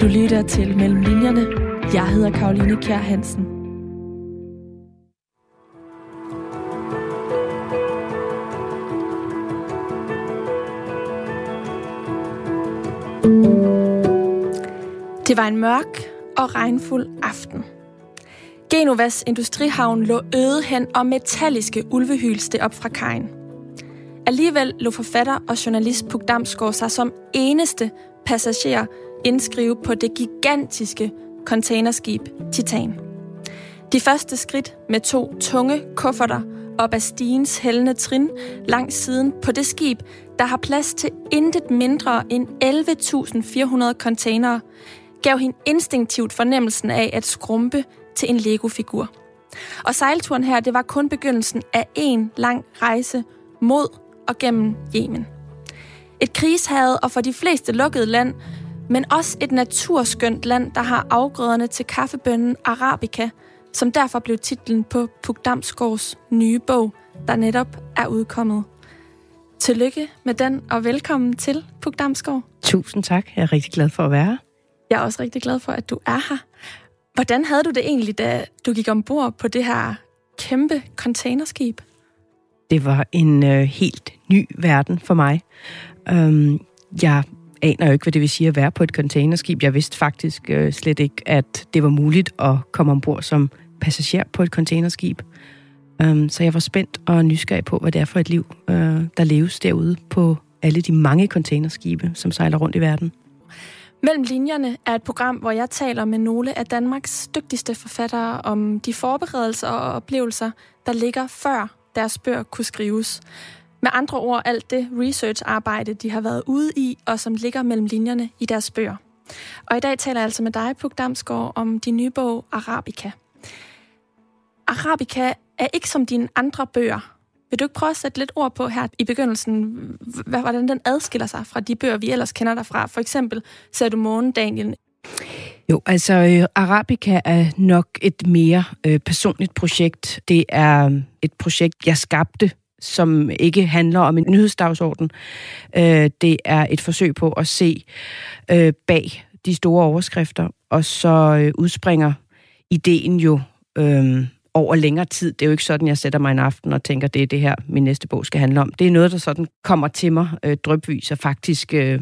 Du lytter til Mellem Linjerne. Jeg hedder Karoline Kjær Hansen. Det var en mørk og regnfuld aften. Genovas industrihavn lå øde hen, og metalliske ulvehylste op fra kajen. Alligevel lå forfatter og journalist Puk Damsgaard sig som eneste passager indskrive på det gigantiske containerskib Titan. De første skridt med to tunge kufferter op ad stigens hældende trin langs siden på det skib, der har plads til intet mindre end 11.400 containere, gav hende instinktivt fornemmelsen af at skrumpe til en Lego-figur. Og sejlturen her, det var kun begyndelsen af en lang rejse mod og gennem Yemen. Et krigshavet og for de fleste lukket land, men også et naturskønt land, der har afgrøderne til kaffebønnen Arabica, som derfor blev titlen på Puk Damsgaards nye bog, der netop er udkommet. Tillykke med den, og velkommen til Puk Damsgaard. Tusind tak. Jeg er rigtig glad for at være her. Jeg er også rigtig glad for, at du er her. Hvordan havde du det egentlig, da du gik ombord på det her kæmpe containerskib? Det var en øh, helt ny verden for mig. Øhm, jeg aner jo ikke, hvad det vil sige at være på et containerskib. Jeg vidste faktisk øh, slet ikke, at det var muligt at komme ombord som passager på et containerskib. Øhm, så jeg var spændt og nysgerrig på, hvad det er for et liv, øh, der leves derude på alle de mange containerskibe, som sejler rundt i verden. Mellem linjerne er et program, hvor jeg taler med nogle af Danmarks dygtigste forfattere om de forberedelser og oplevelser, der ligger før deres bøger kunne skrives. Med andre ord alt det research-arbejde, de har været ude i, og som ligger mellem linjerne i deres bøger. Og i dag taler jeg altså med dig, Puk Damsgaard, om din nye bog Arabica. Arabica er ikke som dine andre bøger. Vil du ikke prøve at sætte lidt ord på her i begyndelsen, hvordan den adskiller sig fra de bøger, vi ellers kender dig fra? For eksempel Ser du månen, Daniel? Jo, altså øh, Arabica er nok et mere øh, personligt projekt. Det er øh, et projekt, jeg skabte som ikke handler om en nyhedsdagsorden. Øh, det er et forsøg på at se øh, bag de store overskrifter, og så øh, udspringer ideen jo øh, over længere tid. Det er jo ikke sådan, jeg sætter mig en aften og tænker, det er det her, min næste bog skal handle om. Det er noget, der sådan kommer til mig øh, drøbvis, og faktisk øh,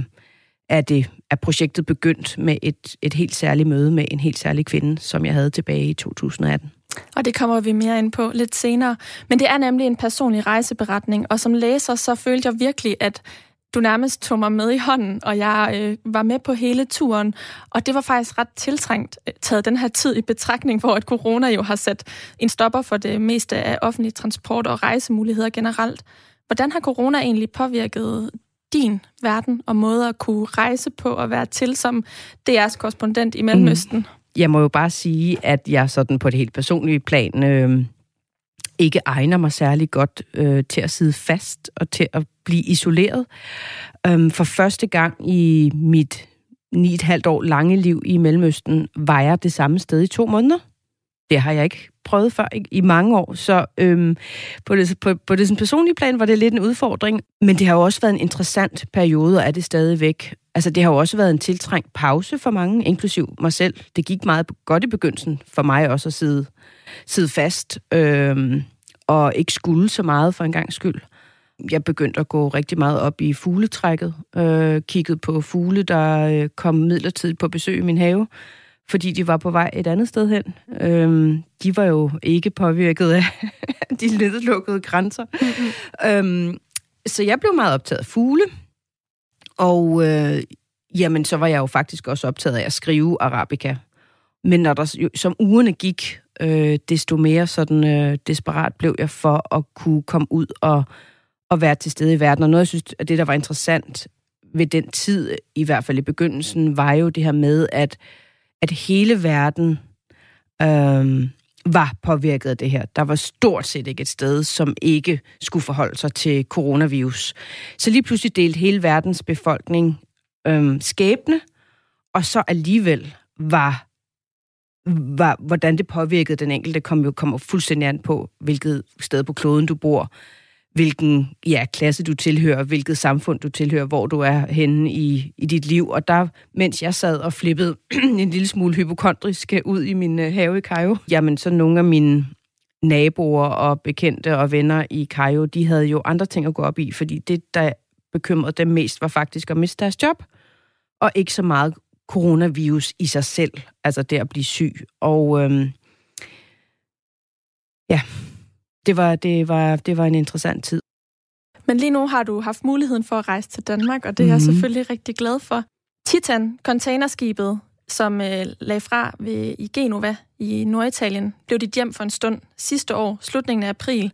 er, det, er projektet begyndt med et, et helt særligt møde med en helt særlig kvinde, som jeg havde tilbage i 2018. Og det kommer vi mere ind på lidt senere. Men det er nemlig en personlig rejseberetning, og som læser, så følte jeg virkelig, at du nærmest tog mig med i hånden, og jeg øh, var med på hele turen. Og det var faktisk ret tiltrængt, øh, taget den her tid i betragtning, hvor at corona jo har sat en stopper for det meste af offentlig transport og rejsemuligheder generelt. Hvordan har corona egentlig påvirket din verden og måde at kunne rejse på og være til som DR's korrespondent i Mellemøsten? Mm. Jeg må jo bare sige, at jeg sådan på det helt personlige plan øh, ikke egner mig særlig godt øh, til at sidde fast og til at blive isoleret. Øh, for første gang i mit ni et halvt år lange liv i Mellemøsten var jeg det samme sted i to måneder. Det har jeg ikke prøvet før i, i mange år, så øhm, på det, på, på det sådan personlige plan var det lidt en udfordring, men det har jo også været en interessant periode, og er det stadigvæk. Altså, det har jo også været en tiltrængt pause for mange, inklusiv mig selv. Det gik meget godt i begyndelsen for mig også at sidde, sidde fast, øhm, og ikke skulle så meget for en gang skyld. Jeg begyndte at gå rigtig meget op i fugletrækket, øh, kiggede på fugle, der øh, kom midlertidigt på besøg i min have, fordi de var på vej et andet sted hen. Øhm, de var jo ikke påvirket af de nedlukkede grænser. Mm-hmm. Øhm, så jeg blev meget optaget af fugle, og øh, jamen, så var jeg jo faktisk også optaget af at skrive arabica. Men når der, som ugerne gik, øh, desto mere sådan øh, desperat blev jeg for at kunne komme ud og, og være til stede i verden. Og noget, jeg synes, at det, der var interessant ved den tid, i hvert fald i begyndelsen, var jo det her med, at at hele verden øhm, var påvirket af det her. Der var stort set ikke et sted, som ikke skulle forholde sig til coronavirus. Så lige pludselig delte hele verdens befolkning øhm, skæbne, og så alligevel var, var, hvordan det påvirkede den enkelte, kom jo kommer fuldstændig an på, hvilket sted på kloden du bor, hvilken ja, klasse du tilhører, hvilket samfund du tilhører, hvor du er henne i, i dit liv. Og der, mens jeg sad og flippede en lille smule hypokondrisk ud i min øh, have i Kajo, jamen så nogle af mine naboer og bekendte og venner i Kajo, de havde jo andre ting at gå op i, fordi det, der bekymrede dem mest, var faktisk at miste deres job, og ikke så meget coronavirus i sig selv, altså det at blive syg. Og øhm, ja, det var, det, var, det var en interessant tid. Men lige nu har du haft muligheden for at rejse til Danmark, og det er mm-hmm. jeg mhm. selvfølgelig rigtig glad for. Titan, containerskibet, som øh, lagde fra ved, i Genova i Norditalien, blev dit hjem for en stund sidste år, slutningen af april.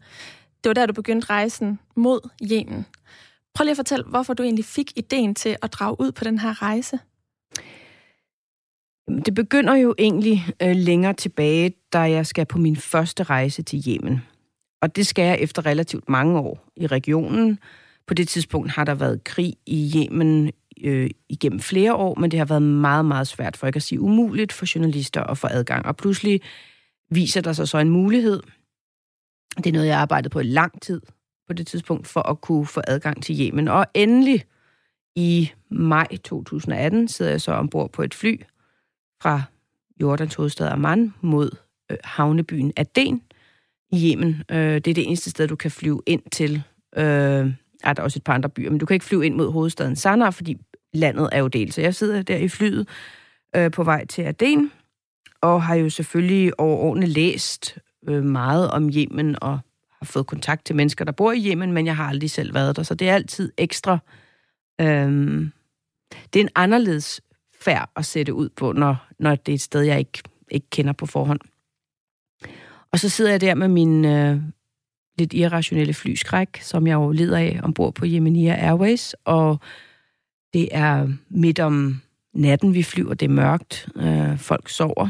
Det var der, du begyndte rejsen mod Yemen. Prøv lige at fortælle, hvorfor du egentlig fik ideen til at drage ud på den her rejse. Det begynder jo egentlig øh, længere tilbage, da jeg skal på min første rejse til Yemen. Og det skal jeg efter relativt mange år i regionen. På det tidspunkt har der været krig i Yemen øh, igennem flere år, men det har været meget, meget svært, for ikke at sige umuligt, for journalister at få adgang. Og pludselig viser der sig så en mulighed. Det er noget, jeg har arbejdet på i lang tid på det tidspunkt, for at kunne få adgang til Yemen. Og endelig i maj 2018 sidder jeg så ombord på et fly fra Jordans hovedstad Amman mod øh, havnebyen Aden i Yemen. Øh, det er det eneste sted, du kan flyve ind til. Øh, er der også et par andre byer, men du kan ikke flyve ind mod hovedstaden Sanaa, fordi landet er jo delt. Så jeg sidder der i flyet øh, på vej til Aden, og har jo selvfølgelig over årene læst øh, meget om Yemen, og har fået kontakt til mennesker, der bor i Yemen, men jeg har aldrig selv været der, så det er altid ekstra... Øh, det er en anderledes færd at sætte ud på, når, når det er et sted, jeg ikke, ikke kender på forhånd. Og så sidder jeg der med min øh, lidt irrationelle flyskræk, som jeg jo lider af ombord på Yemenia Airways, og det er midt om natten, vi flyver, det er mørkt, øh, folk sover,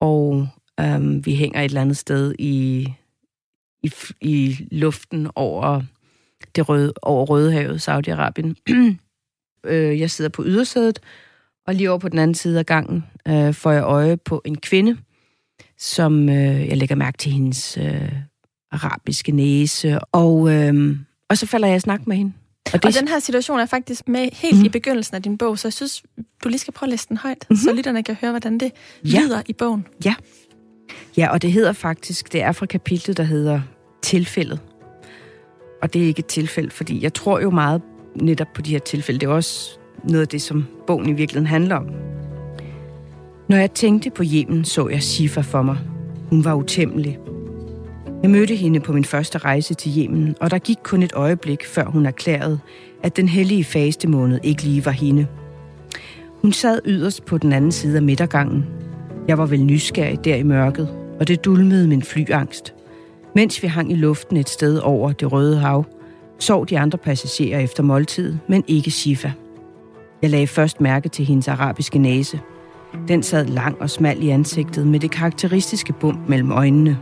og øh, vi hænger et eller andet sted i, i, i luften over det røde, over Rødehavet, Saudi-Arabien. øh, jeg sidder på ydersædet, og lige over på den anden side af gangen øh, får jeg øje på en kvinde, som øh, jeg lægger mærke til hendes øh, arabiske næse, og, øh, og så falder jeg i snak med hende. Og, det... og den her situation er faktisk med helt mm. i begyndelsen af din bog, så jeg synes, du lige skal prøve at læse den højt, mm-hmm. så lytterne kan høre, hvordan det ja. lyder i bogen. Ja. ja, og det hedder faktisk, det er fra kapitlet, der hedder Tilfældet. Og det er ikke et tilfælde, fordi jeg tror jo meget netop på de her tilfælde. Det er også noget af det, som bogen i virkeligheden handler om. Når jeg tænkte på Yemen, så jeg Shifa for mig. Hun var utæmmelig. Jeg mødte hende på min første rejse til Yemen, og der gik kun et øjeblik, før hun erklærede, at den hellige faste måned ikke lige var hende. Hun sad yderst på den anden side af midtergangen. Jeg var vel nysgerrig der i mørket, og det dulmede min flyangst. Mens vi hang i luften et sted over det røde hav, sov de andre passagerer efter måltid, men ikke Shifa. Jeg lagde først mærke til hendes arabiske næse. Den sad lang og smal i ansigtet med det karakteristiske bump mellem øjnene.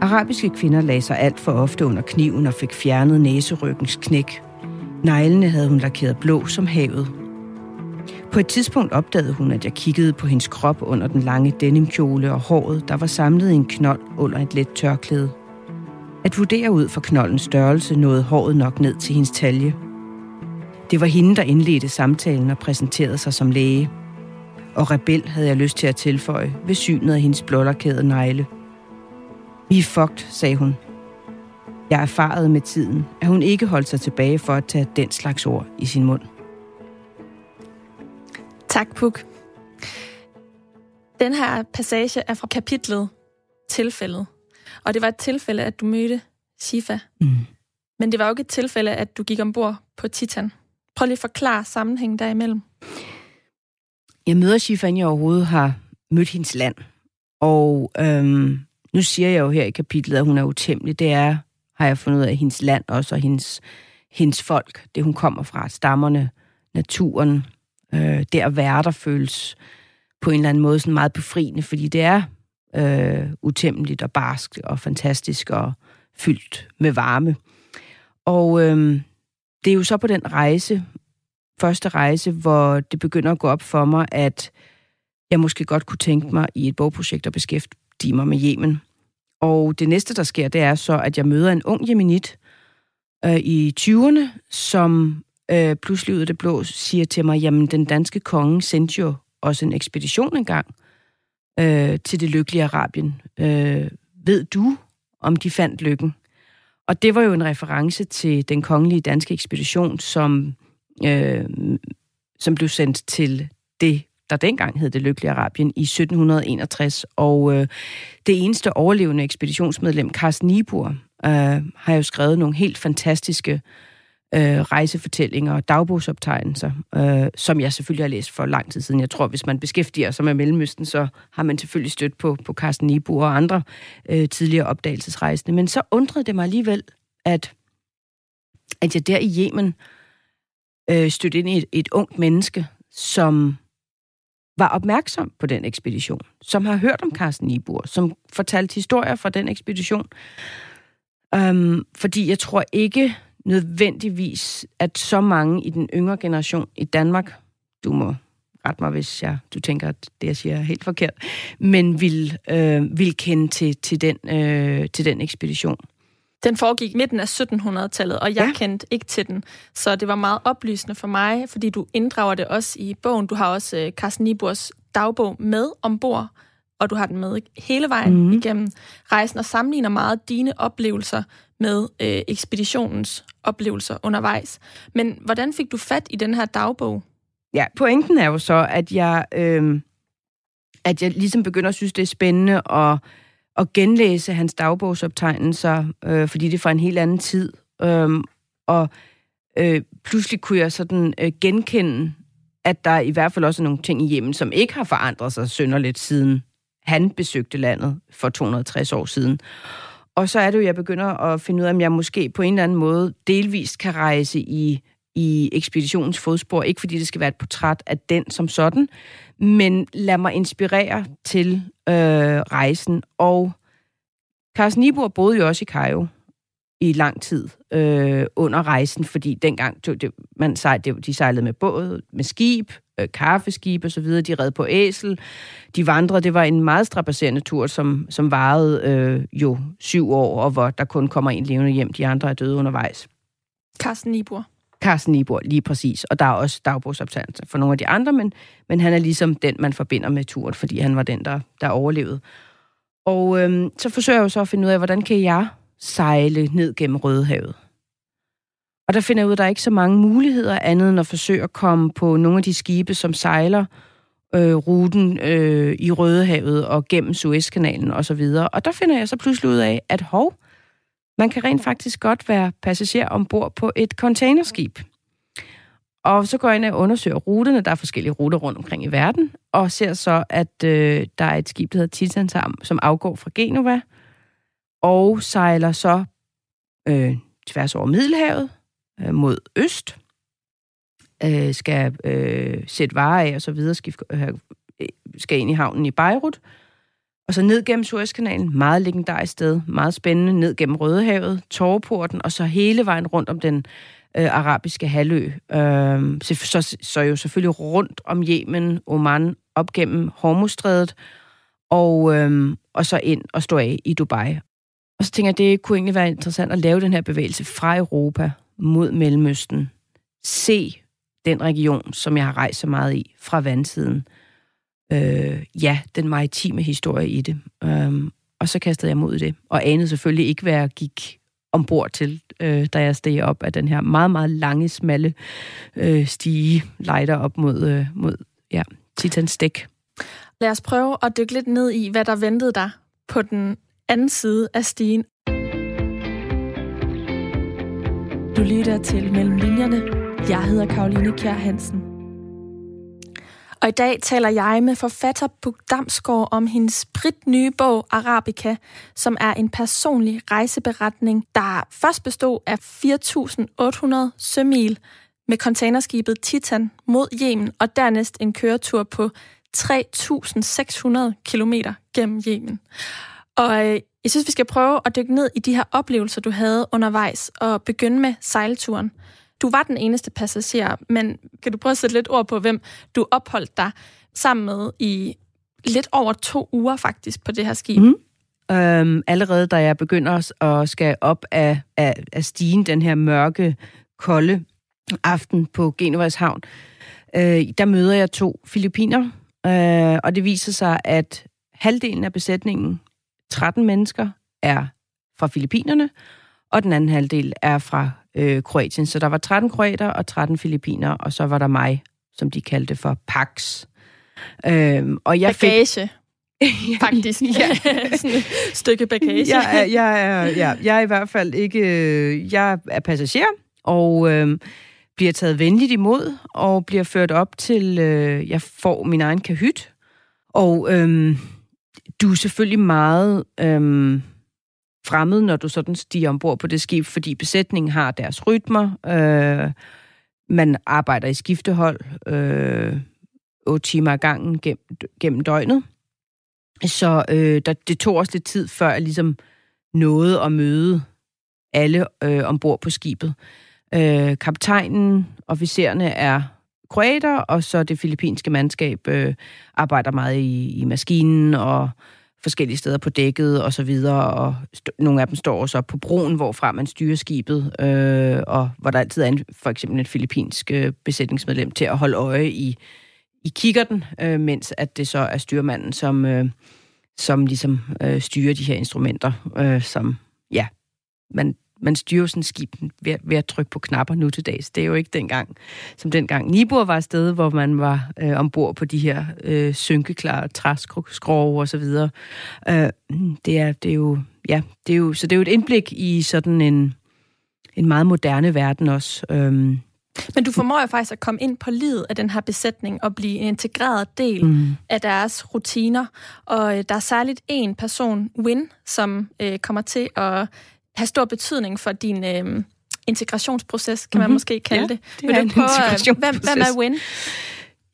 Arabiske kvinder lagde sig alt for ofte under kniven og fik fjernet næseryggens knæk. Neglene havde hun lakeret blå som havet. På et tidspunkt opdagede hun, at jeg kiggede på hendes krop under den lange denimkjole og håret, der var samlet i en knold under et let tørklæde. At vurdere ud fra knoldens størrelse nåede håret nok ned til hendes talje – det var hende, der indledte samtalen og præsenterede sig som læge. Og rebel havde jeg lyst til at tilføje ved synet af hendes blålakkerede negle. Vi er fucked, sagde hun. Jeg erfarede med tiden, at hun ikke holdt sig tilbage for at tage den slags ord i sin mund. Tak, Puk. Den her passage er fra kapitlet Tilfældet. Og det var et tilfælde, at du mødte Shifa. Mm. Men det var jo ikke et tilfælde, at du gik ombord på Titan. Prøv lige at forklare sammenhængen derimellem. Jeg møder Sifan, jeg overhovedet har mødt hendes land. Og øhm, nu siger jeg jo her i kapitlet, at hun er utæmmelig. Det er, har jeg fundet ud af, hendes land også, og hendes, hendes folk, det hun kommer fra, stammerne, naturen, øh, det at være der føles på en eller anden måde sådan meget befriende, fordi det er øh, utæmmeligt og barskt og fantastisk og fyldt med varme. Og øh, det er jo så på den rejse, første rejse, hvor det begynder at gå op for mig, at jeg måske godt kunne tænke mig i et bogprojekt at beskæftige mig med Yemen. Og det næste, der sker, det er så, at jeg møder en ung jemenit, øh, i 20'erne, som øh, pludselig ud af det blå siger til mig, jamen den danske konge sendte jo også en ekspedition engang øh, til det lykkelige Arabien. Øh, ved du, om de fandt lykken? Og det var jo en reference til den kongelige danske ekspedition, som, øh, som blev sendt til det, der dengang hed det lykkelige Arabien, i 1761. Og øh, det eneste overlevende ekspeditionsmedlem, Carsten Niebuhr, øh, har jo skrevet nogle helt fantastiske øh, rejsefortællinger og dagbogsoptegnelser, øh, som jeg selvfølgelig har læst for lang tid siden. Jeg tror, hvis man beskæftiger sig med Mellemøsten, så har man selvfølgelig stødt på, på Carsten Niebuhr og andre øh, tidligere opdagelsesrejsende. Men så undrede det mig alligevel, at, at jeg der i Yemen øh, stødt ind i et, et ungt menneske, som var opmærksom på den ekspedition, som har hørt om Carsten Niebuhr, som fortalte historier fra den ekspedition. Øhm, fordi jeg tror ikke nødvendigvis, at så mange i den yngre generation i Danmark, du må ret mig, hvis jeg, du tænker, at det, jeg siger, er helt forkert, men vil, øh, vil kende til, til, den, øh, til den ekspedition. Den foregik midten af 1700-tallet, og jeg ja. kendte ikke til den. Så det var meget oplysende for mig, fordi du inddrager det også i bogen. Du har også øh, Carsten Niburs dagbog med ombord, og du har den med hele vejen mm. igennem rejsen, og sammenligner meget dine oplevelser med øh, ekspeditionens oplevelser undervejs. Men hvordan fik du fat i den her dagbog? Ja, pointen er jo så, at jeg, øh, at jeg ligesom begynder at synes, det er spændende at at genlæse hans dagbogsoptegnelser, øh, fordi det er fra en helt anden tid. Øhm, og øh, pludselig kunne jeg sådan øh, genkende, at der i hvert fald også er nogle ting i hjemmen, som ikke har forandret sig synderligt siden han besøgte landet for 260 år siden. Og så er det jo, jeg begynder at finde ud af, om jeg måske på en eller anden måde delvist kan rejse i, i ekspeditionens fodspor. Ikke fordi det skal være et portræt af den som sådan, men lad mig inspirere til øh, rejsen. Og Carsten Niebuhr boede jo også i Cairo i lang tid øh, under rejsen, fordi dengang tog det, man sejl, det, de sejlede med båd, med skib, øh, kaffeskib og så videre, de red på æsel, de vandrede, det var en meget strapasserende tur, som, som varede øh, jo syv år, og hvor der kun kommer en levende hjem, de andre er døde undervejs. Carsten Niebuhr. Carsten Niebuhr, lige præcis. Og der er også dagbogsoptagelser for nogle af de andre, men, men han er ligesom den, man forbinder med turen, fordi han var den, der, der overlevede. Og øhm, så forsøger jeg jo så at finde ud af, hvordan kan jeg sejle ned gennem Rødehavet. Og der finder jeg ud af, at der er ikke så mange muligheder andet end at forsøge at komme på nogle af de skibe, som sejler øh, ruten øh, i Rødehavet og gennem Suezkanalen osv. Og, og der finder jeg så pludselig ud af, at hov, man kan rent faktisk godt være passager ombord på et containerskib. Og så går jeg ind og undersøger ruterne. Der er forskellige ruter rundt omkring i verden. Og ser så, at øh, der er et skib, der hedder Titan, som afgår fra Genova. Og sejler så øh, tværs over Middelhavet øh, mod øst. Øh, skal øh, sætte varer af og så videre. Skal, øh, skal ind i havnen i Beirut. Og så ned gennem Suezkanalen, meget legendarisk sted, meget spændende, ned gennem Rødehavet, Torveporten, og så hele vejen rundt om den øh, arabiske halvø. Øh, så, så, så jo selvfølgelig rundt om Yemen, Oman, op gennem Hormuzstrædet, og, øh, og så ind og stå af i Dubai. Og så tænker jeg, det kunne egentlig være interessant at lave den her bevægelse fra Europa mod Mellemøsten. Se den region, som jeg har rejst så meget i, fra vandsiden øh, ja, den maritime historie i det. Um, og så kastede jeg mod det, og anede selvfølgelig ikke, hvad jeg gik ombord til, øh, da jeg steg op af den her meget, meget lange, smalle øh, stige, lejder op mod, øh, mod ja, Titans dæk. Lad os prøve at dykke lidt ned i, hvad der ventede dig på den anden side af stigen. Du lytter til Mellem Linjerne. Jeg hedder Karoline Kjær Hansen. Og i dag taler jeg med forfatter Puk Damsgaard om hendes brit nye bog Arabica, som er en personlig rejseberetning, der først bestod af 4.800 sømil med containerskibet Titan mod Yemen, og dernæst en køretur på 3.600 km gennem Yemen. Og øh, jeg synes, vi skal prøve at dykke ned i de her oplevelser, du havde undervejs, og begynde med sejlturen. Du var den eneste passager, men kan du prøve at sætte lidt ord på, hvem du opholdt dig sammen med i lidt over to uger faktisk på det her skib? Mm. Øhm, allerede da jeg begynder at skal op af, af, af stigen, den her mørke, kolde aften på Genovas havn, øh, der møder jeg to filipiner, øh, og det viser sig, at halvdelen af besætningen, 13 mennesker, er fra Filippinerne, og den anden halvdel er fra øh, Kroatien. Så der var 13 kroater og 13 filippiner, og så var der mig, som de kaldte for Pax. Øhm, og jeg bagage. Fik... Faktisk. ja. Sådan et stykke bagage. jeg, er, jeg, er, ja, jeg er i hvert fald ikke... Øh, jeg er passager, og øh, bliver taget venligt imod, og bliver ført op til... Øh, jeg får min egen kahyt, og øh, du er selvfølgelig meget... Øh, fremmed, når du sådan stiger ombord på det skib, fordi besætningen har deres rytmer. Øh, man arbejder i skiftehold øh, 8 timer ad gangen gennem, gennem døgnet. Så øh, der, det tog også lidt tid, før jeg ligesom nåede at møde alle øh, ombord på skibet. Øh, kaptajnen, officererne er kroater, og så det filippinske mandskab øh, arbejder meget i, i maskinen og forskellige steder på dækket og så videre, og nogle af dem står også op på broen, hvorfra man styrer skibet, øh, og hvor der altid er en, for eksempel et filippinsk øh, besætningsmedlem til at holde øje i, i kikkerten, øh, mens at det så er styrmanden, som, øh, som ligesom øh, styrer de her instrumenter, øh, som, ja, man man styrer sådan skib ved, ved at trykke på knapper nu til dags. Det er jo ikke dengang, som dengang Nibor var et sted, hvor man var øh, ombord på de her øh, synkeklare træskrove og så videre. Øh, det, er, det er jo, ja, det er jo, så det er jo et indblik i sådan en, en meget moderne verden også. Øh, men du formår jo faktisk at komme ind på livet af den her besætning og blive en integreret del mm. af deres rutiner. Og øh, der er særligt en person, Win, som øh, kommer til at have stor betydning for din øh, integrationsproces, kan mm-hmm. man mhm. måske kalde ja, det. det Vil du prøve, hvem, hvem er Win?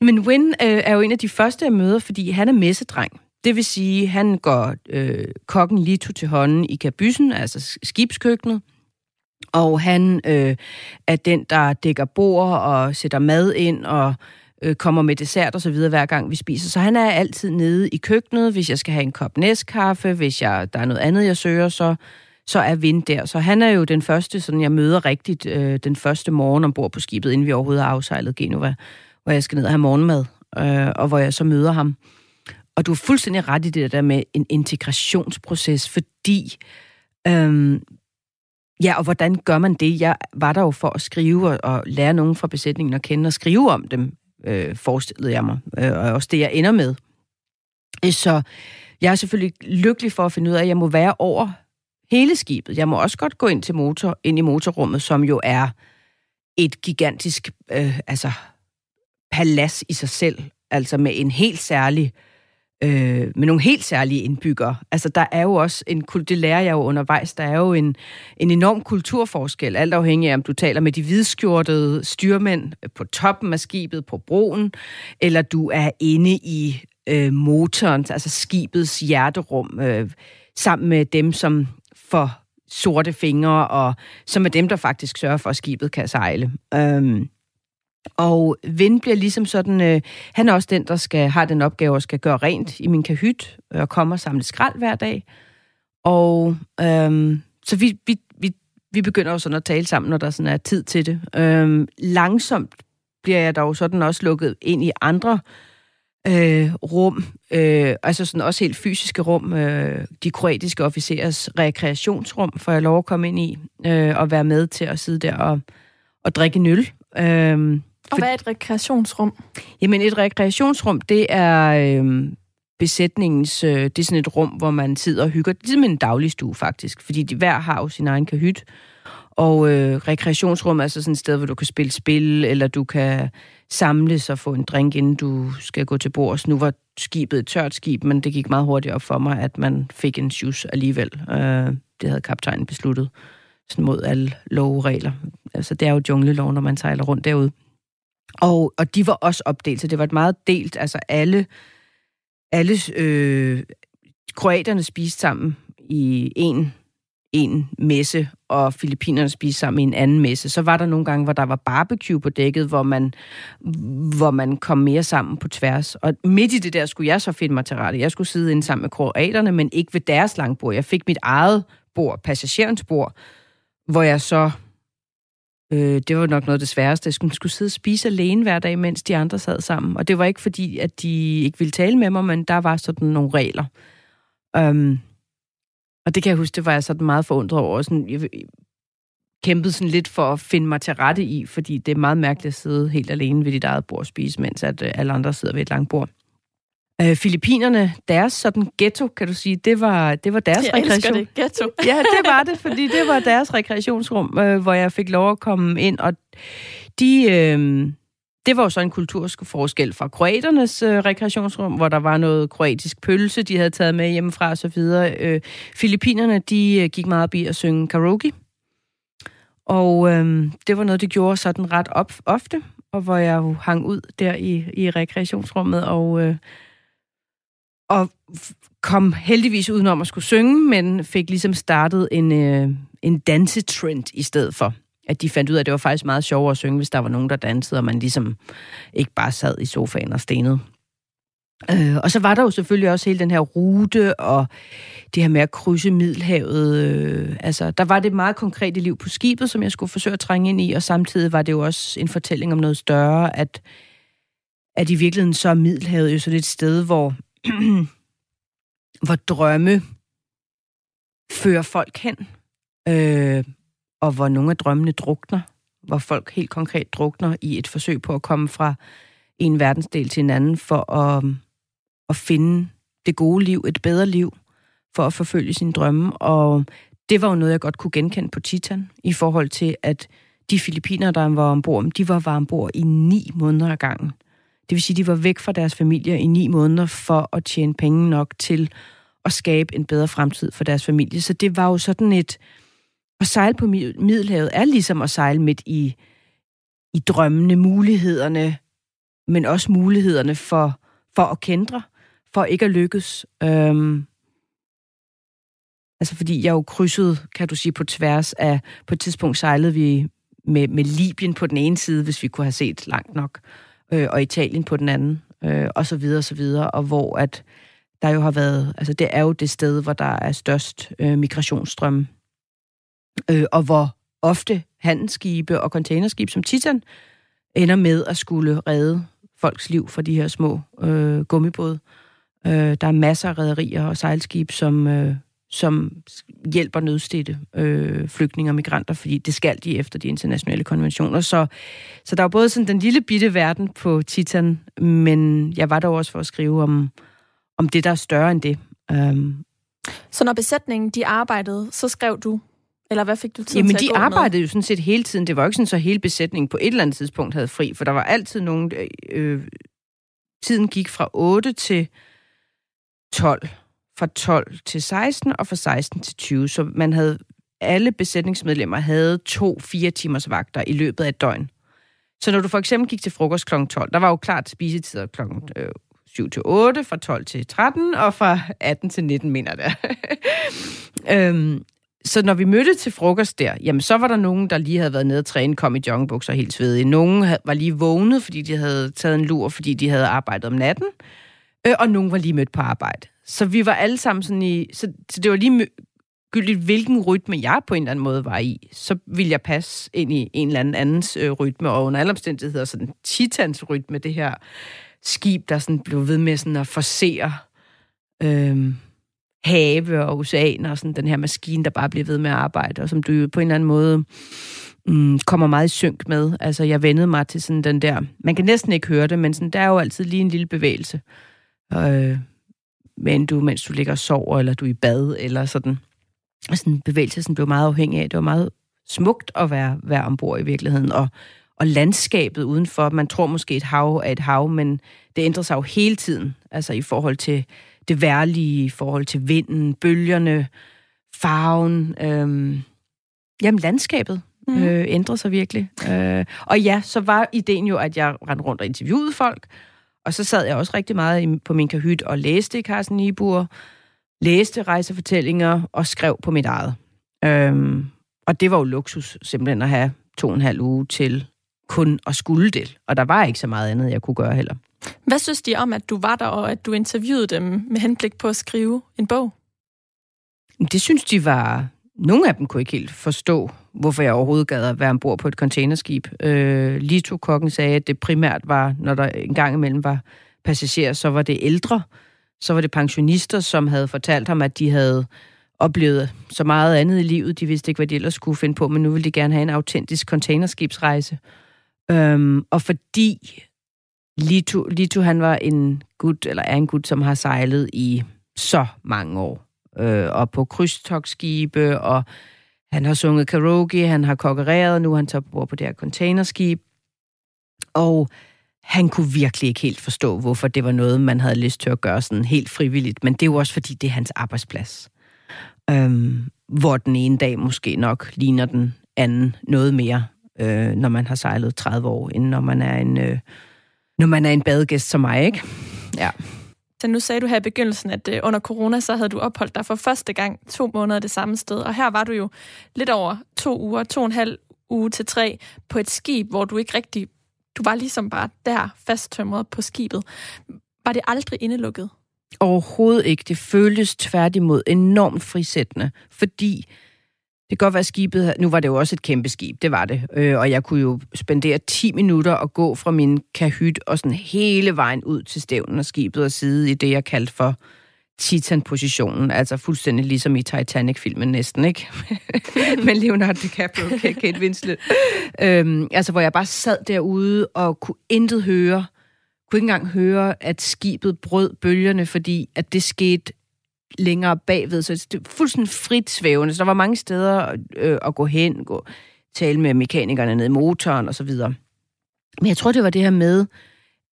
Men Win øh, er jo en af de første, jeg møder, fordi han er messedreng. Det vil sige, han går øh, kokken Lito til hånden i kabysen, altså skibskøkkenet, og han øh, er den, der dækker bord og sætter mad ind og øh, kommer med dessert og så videre hver gang vi spiser. Så han er altid nede i køkkenet, hvis jeg skal have en kop næskaffe, hvis jeg, der er noget andet, jeg søger, så så er Vind der. Så han er jo den første, sådan jeg møder rigtigt øh, den første morgen ombord på skibet, inden vi overhovedet har afsejlet Genova, hvor jeg skal ned og have morgenmad, øh, og hvor jeg så møder ham. Og du er fuldstændig ret i det der med en integrationsproces, fordi... Øh, ja, og hvordan gør man det? Jeg var der jo for at skrive og, og lære nogen fra besætningen at kende og skrive om dem, øh, forestillede jeg mig. Øh, og også det, jeg ender med. Øh, så jeg er selvfølgelig lykkelig for at finde ud af, at jeg må være over hele skibet. Jeg må også godt gå ind til motor, ind i motorrummet, som jo er et gigantisk øh, altså, palads i sig selv, altså med en helt særlig øh, med nogle helt særlige indbyggere. Altså, der er jo også en, det lærer jeg jo undervejs, der er jo en, en enorm kulturforskel, alt afhængig af, om du taler med de hvidskjortede styrmænd på toppen af skibet på broen, eller du er inde i øh, motoren, altså skibets hjerterum, øh, sammen med dem, som for sorte fingre, og som er dem, der faktisk sørger for, at skibet kan sejle. Øhm, og Vind bliver ligesom sådan, øh, han er også den, der skal har den opgave at skal gøre rent i min kahyt, øh, og kommer og samle skrald hver dag. Og øhm, så vi, vi, vi, vi begynder jo sådan at tale sammen, når der sådan er tid til det. Øhm, langsomt bliver jeg dog sådan også lukket ind i andre øh, øh, rum, øh, altså sådan også helt fysiske rum, øh, de kroatiske officerers rekreationsrum, får jeg lov at komme ind i, øh, og være med til at sidde der og, og drikke en øl. Øh, og hvad er et rekreationsrum? Jamen et rekreationsrum, det er øh, besætningens, øh, det er sådan et rum, hvor man sidder og hygger. Det er simpelthen en dagligstue faktisk, fordi de hver har jo sin egen kahyt. Og øh, rekreationsrum er så sådan et sted, hvor du kan spille spil, eller du kan samles og få en drink, inden du skal gå til bords. Nu var skibet et tørt skib, men det gik meget hurtigt op for mig, at man fik en shoes alligevel. Øh, det havde kaptajnen besluttet sådan mod alle lovregler. Altså, det er jo junglelov, når man sejler rundt derude. Og, og de var også opdelt, så det var et meget delt, altså alle, alle øh, kroaterne spiste sammen i en, en messe, og Filippinerne spiste sammen i en anden messe. Så var der nogle gange, hvor der var barbecue på dækket, hvor man, hvor man kom mere sammen på tværs. Og midt i det der skulle jeg så finde mig til rette. Jeg skulle sidde inde sammen med kroaterne, men ikke ved deres langbord. Jeg fik mit eget bord, passagerens bord, hvor jeg så Øh, det var nok noget af det sværeste. Jeg skulle, skulle sidde og spise alene hver dag, mens de andre sad sammen. Og det var ikke fordi, at de ikke ville tale med mig, men der var sådan nogle regler. Um, og det kan jeg huske, det var jeg sådan meget forundret over. Sådan, jeg kæmpede sådan lidt for at finde mig til rette i, fordi det er meget mærkeligt at sidde helt alene ved dit eget bord og spise, mens at øh, alle andre sidder ved et langt bord. Øh, Filippinerne, deres sådan ghetto, kan du sige, det var, det var deres jeg rekreation. det, ghetto. ja, det var det, fordi det var deres rekreationsrum, øh, hvor jeg fik lov at komme ind, og de... Øh, det var jo så en kulturforskel fra kroaternes øh, rekreationsrum, hvor der var noget kroatisk pølse, de havde taget med hjemmefra og så videre. Øh, Filippinerne, de øh, gik meget op i at synge karaoke. Og øh, det var noget, de gjorde sådan ret op, ofte, og hvor jeg jo hang ud der i, i rekreationsrummet, og øh, og kom heldigvis udenom at skulle synge, men fik ligesom startet en, øh, en dansetrend i stedet for. At de fandt ud af, at det var faktisk meget sjovere at synge, hvis der var nogen, der dansede, og man ligesom ikke bare sad i sofaen og stenede. Øh, og så var der jo selvfølgelig også hele den her rute, og det her med at krydse Middelhavet. Øh, altså, der var det meget konkrete liv på skibet, som jeg skulle forsøge at trænge ind i, og samtidig var det jo også en fortælling om noget større, at, at i virkeligheden så er Middelhavet jo sådan et sted, hvor hvor drømme fører folk hen, øh, og hvor nogle af drømmene drukner, hvor folk helt konkret drukner i et forsøg på at komme fra en verdensdel til en anden for at, um, at finde det gode liv, et bedre liv, for at forfølge sine drømme. Og det var jo noget, jeg godt kunne genkende på Titan, i forhold til, at de filipiner, der var ombord, de var, var ombord i ni måneder ad gangen. Det vil sige, de var væk fra deres familier i ni måneder for at tjene penge nok til at skabe en bedre fremtid for deres familie. Så det var jo sådan et... At sejle på Middelhavet er ligesom at sejle midt i, i drømmene, mulighederne, men også mulighederne for, for at kendre, for ikke at lykkes. Øhm, altså fordi jeg jo krydsede, kan du sige, på tværs af... På et tidspunkt sejlede vi med, med Libyen på den ene side, hvis vi kunne have set langt nok øh, og Italien på den anden, øh, og så videre, og så videre, og hvor at der jo har været, altså det er jo det sted, hvor der er størst øh, migrationsstrøm, øh, og hvor ofte handelsskibe og containerskib som Titan ender med at skulle redde folks liv fra de her små øh, gummibåde. Øh, der er masser af rædderier og sejlskib, som, øh, som hjælper nødstedte øh, flygtninge og migranter, fordi det skal de efter de internationale konventioner. Så, så der er både sådan den lille bitte verden på Titan, men jeg var der også for at skrive om, om det, der er større end det. Um, så når besætningen de arbejdede, så skrev du eller hvad fik du tid Jamen, til at de gå arbejdede med? jo sådan set hele tiden. Det var jo ikke sådan, så hele besætningen på et eller andet tidspunkt havde fri, for der var altid nogen... Øh, tiden gik fra 8 til 12 fra 12 til 16 og fra 16 til 20. Så man havde alle besætningsmedlemmer havde to fire timers vagter i løbet af et døgn. Så når du for eksempel gik til frokost kl. 12, der var jo klart spisetider kl. 7 til 8, fra 12 til 13 og fra 18 til 19, mener det. øhm, så når vi mødte til frokost der, jamen så var der nogen, der lige havde været nede og træne, kom i joggingbukser helt svedige. Nogen var lige vågnet, fordi de havde taget en lur, fordi de havde arbejdet om natten. Øh, og nogen var lige mødt på arbejde. Så vi var alle sammen sådan i... Så, så det var lige gyldigt, hvilken rytme jeg på en eller anden måde var i. Så ville jeg passe ind i en eller anden andens øh, rytme, og under alle omstændigheder sådan titans rytme, det her skib, der sådan blev ved med sådan at forsere øh, have og oceaner, og sådan den her maskine, der bare bliver ved med at arbejde, og som du på en eller anden måde mm, kommer meget i synk med. Altså, jeg vendede mig til sådan den der... Man kan næsten ikke høre det, men sådan, der er jo altid lige en lille bevægelse. Øh, men du, mens du ligger og sover, eller du er i bad, eller sådan. Og sådan en bevægelse som blev meget afhængig af. Det var meget smukt at være, være ombord i virkeligheden, og, og landskabet udenfor. Man tror måske, et hav er et hav, men det ændrer sig jo hele tiden, altså i forhold til det værlige, i forhold til vinden, bølgerne, farven, øhm, jamen landskabet mm. øh, ændrer sig virkelig. Øh, og ja, så var ideen jo, at jeg rendte rundt og interviewede folk, og så sad jeg også rigtig meget på min kahyt og læste Carsten Niebuhr, læste rejsefortællinger og skrev på mit eget. Øhm, og det var jo luksus simpelthen at have to og en halv uge til kun at skulle det. Og der var ikke så meget andet, jeg kunne gøre heller. Hvad synes de om, at du var der, og at du interviewede dem med henblik på at skrive en bog? Det synes de var... Nogle af dem kunne ikke helt forstå, hvorfor jeg overhovedet gad at være ombord på et containerskib. Øh, Lito-kokken sagde, at det primært var, når der engang imellem var passagerer, så var det ældre, så var det pensionister, som havde fortalt ham, at de havde oplevet så meget andet i livet. De vidste ikke, hvad de ellers skulle finde på, men nu ville de gerne have en autentisk containerskibsrejse. Øhm, og fordi Litu, Litu han var en gut, eller er en gut, som har sejlet i så mange år. Øh, og på krydstogsskibe, og han har sunget karaoke, han har kokkereret, nu er han tager på det her containerskib. Og han kunne virkelig ikke helt forstå, hvorfor det var noget, man havde lyst til at gøre sådan helt frivilligt. Men det er jo også, fordi det er hans arbejdsplads. Øhm, hvor den ene dag måske nok ligner den anden noget mere, øh, når man har sejlet 30 år, end når man er en, øh, når man er en badegæst som mig, ikke? Ja. Så nu sagde du her i begyndelsen, at øh, under corona, så havde du opholdt dig for første gang to måneder det samme sted. Og her var du jo lidt over to uger, to og en halv uge til tre, på et skib, hvor du ikke rigtig... Du var ligesom bare der, fasttømret på skibet. Var det aldrig indelukket? Overhovedet ikke. Det føltes tværtimod enormt frisættende, fordi det kan godt være skibet, nu var det jo også et kæmpe skib, det var det, øh, og jeg kunne jo spendere 10 minutter og gå fra min kahyt og sådan hele vejen ud til stævnen og skibet og sidde i det, jeg kaldte for Titan-positionen, altså fuldstændig ligesom i Titanic-filmen næsten, ikke? Men Leonardo DiCaprio og Kate Winslet. øhm, altså, hvor jeg bare sad derude og kunne intet høre, kunne ikke engang høre, at skibet brød bølgerne, fordi at det skete længere bagved, så det var fuldstændig frit svævende. Så der var mange steder øh, at gå hen, gå, tale med mekanikerne nede i motoren og så videre. Men jeg tror, det var det her med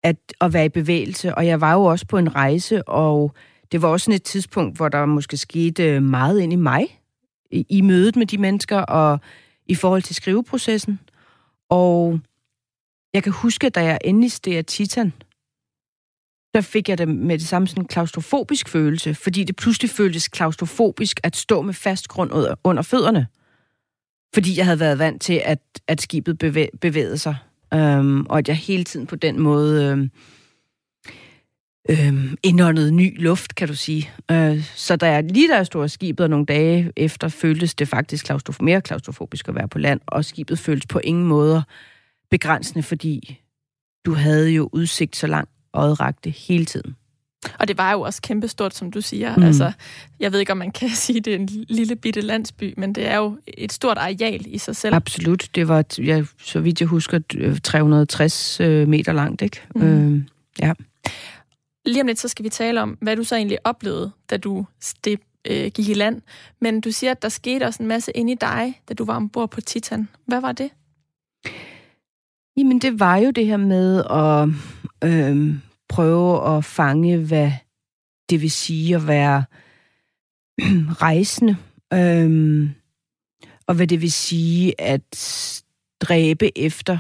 at, at være i bevægelse, og jeg var jo også på en rejse, og det var også sådan et tidspunkt, hvor der måske skete øh, meget ind i mig, i, i mødet med de mennesker, og i forhold til skriveprocessen. Og jeg kan huske, da jeg endelig steg Titan, der fik jeg det med det samme sådan en klaustrofobisk følelse, fordi det pludselig føltes klaustrofobisk at stå med fast grund under fødderne. Fordi jeg havde været vant til, at, at skibet bevæ- bevægede sig, øhm, og at jeg hele tiden på den måde øhm, øhm, indåndede ny luft, kan du sige. Øh, så da jeg, lige da jeg stod af skibet nogle dage efter, føltes det faktisk klaustrof- mere klaustrofobisk at være på land, og skibet føltes på ingen måder begrænsende, fordi du havde jo udsigt så langt øjet rakte hele tiden. Og det var jo også kæmpestort, som du siger. Mm. Altså, jeg ved ikke, om man kan sige, at det er en lille bitte landsby, men det er jo et stort areal i sig selv. Absolut. Det var, ja, så vidt jeg husker, 360 øh, meter langt, ikke? Mm. Øh, ja. Lige om lidt, så skal vi tale om, hvad du så egentlig oplevede, da du step, øh, gik i land. Men du siger, at der skete også en masse inde i dig, da du var ombord på Titan. Hvad var det? Jamen, det var jo det her med at øh, prøve at fange, hvad det vil sige at være rejsende. Øh, og hvad det vil sige at dræbe efter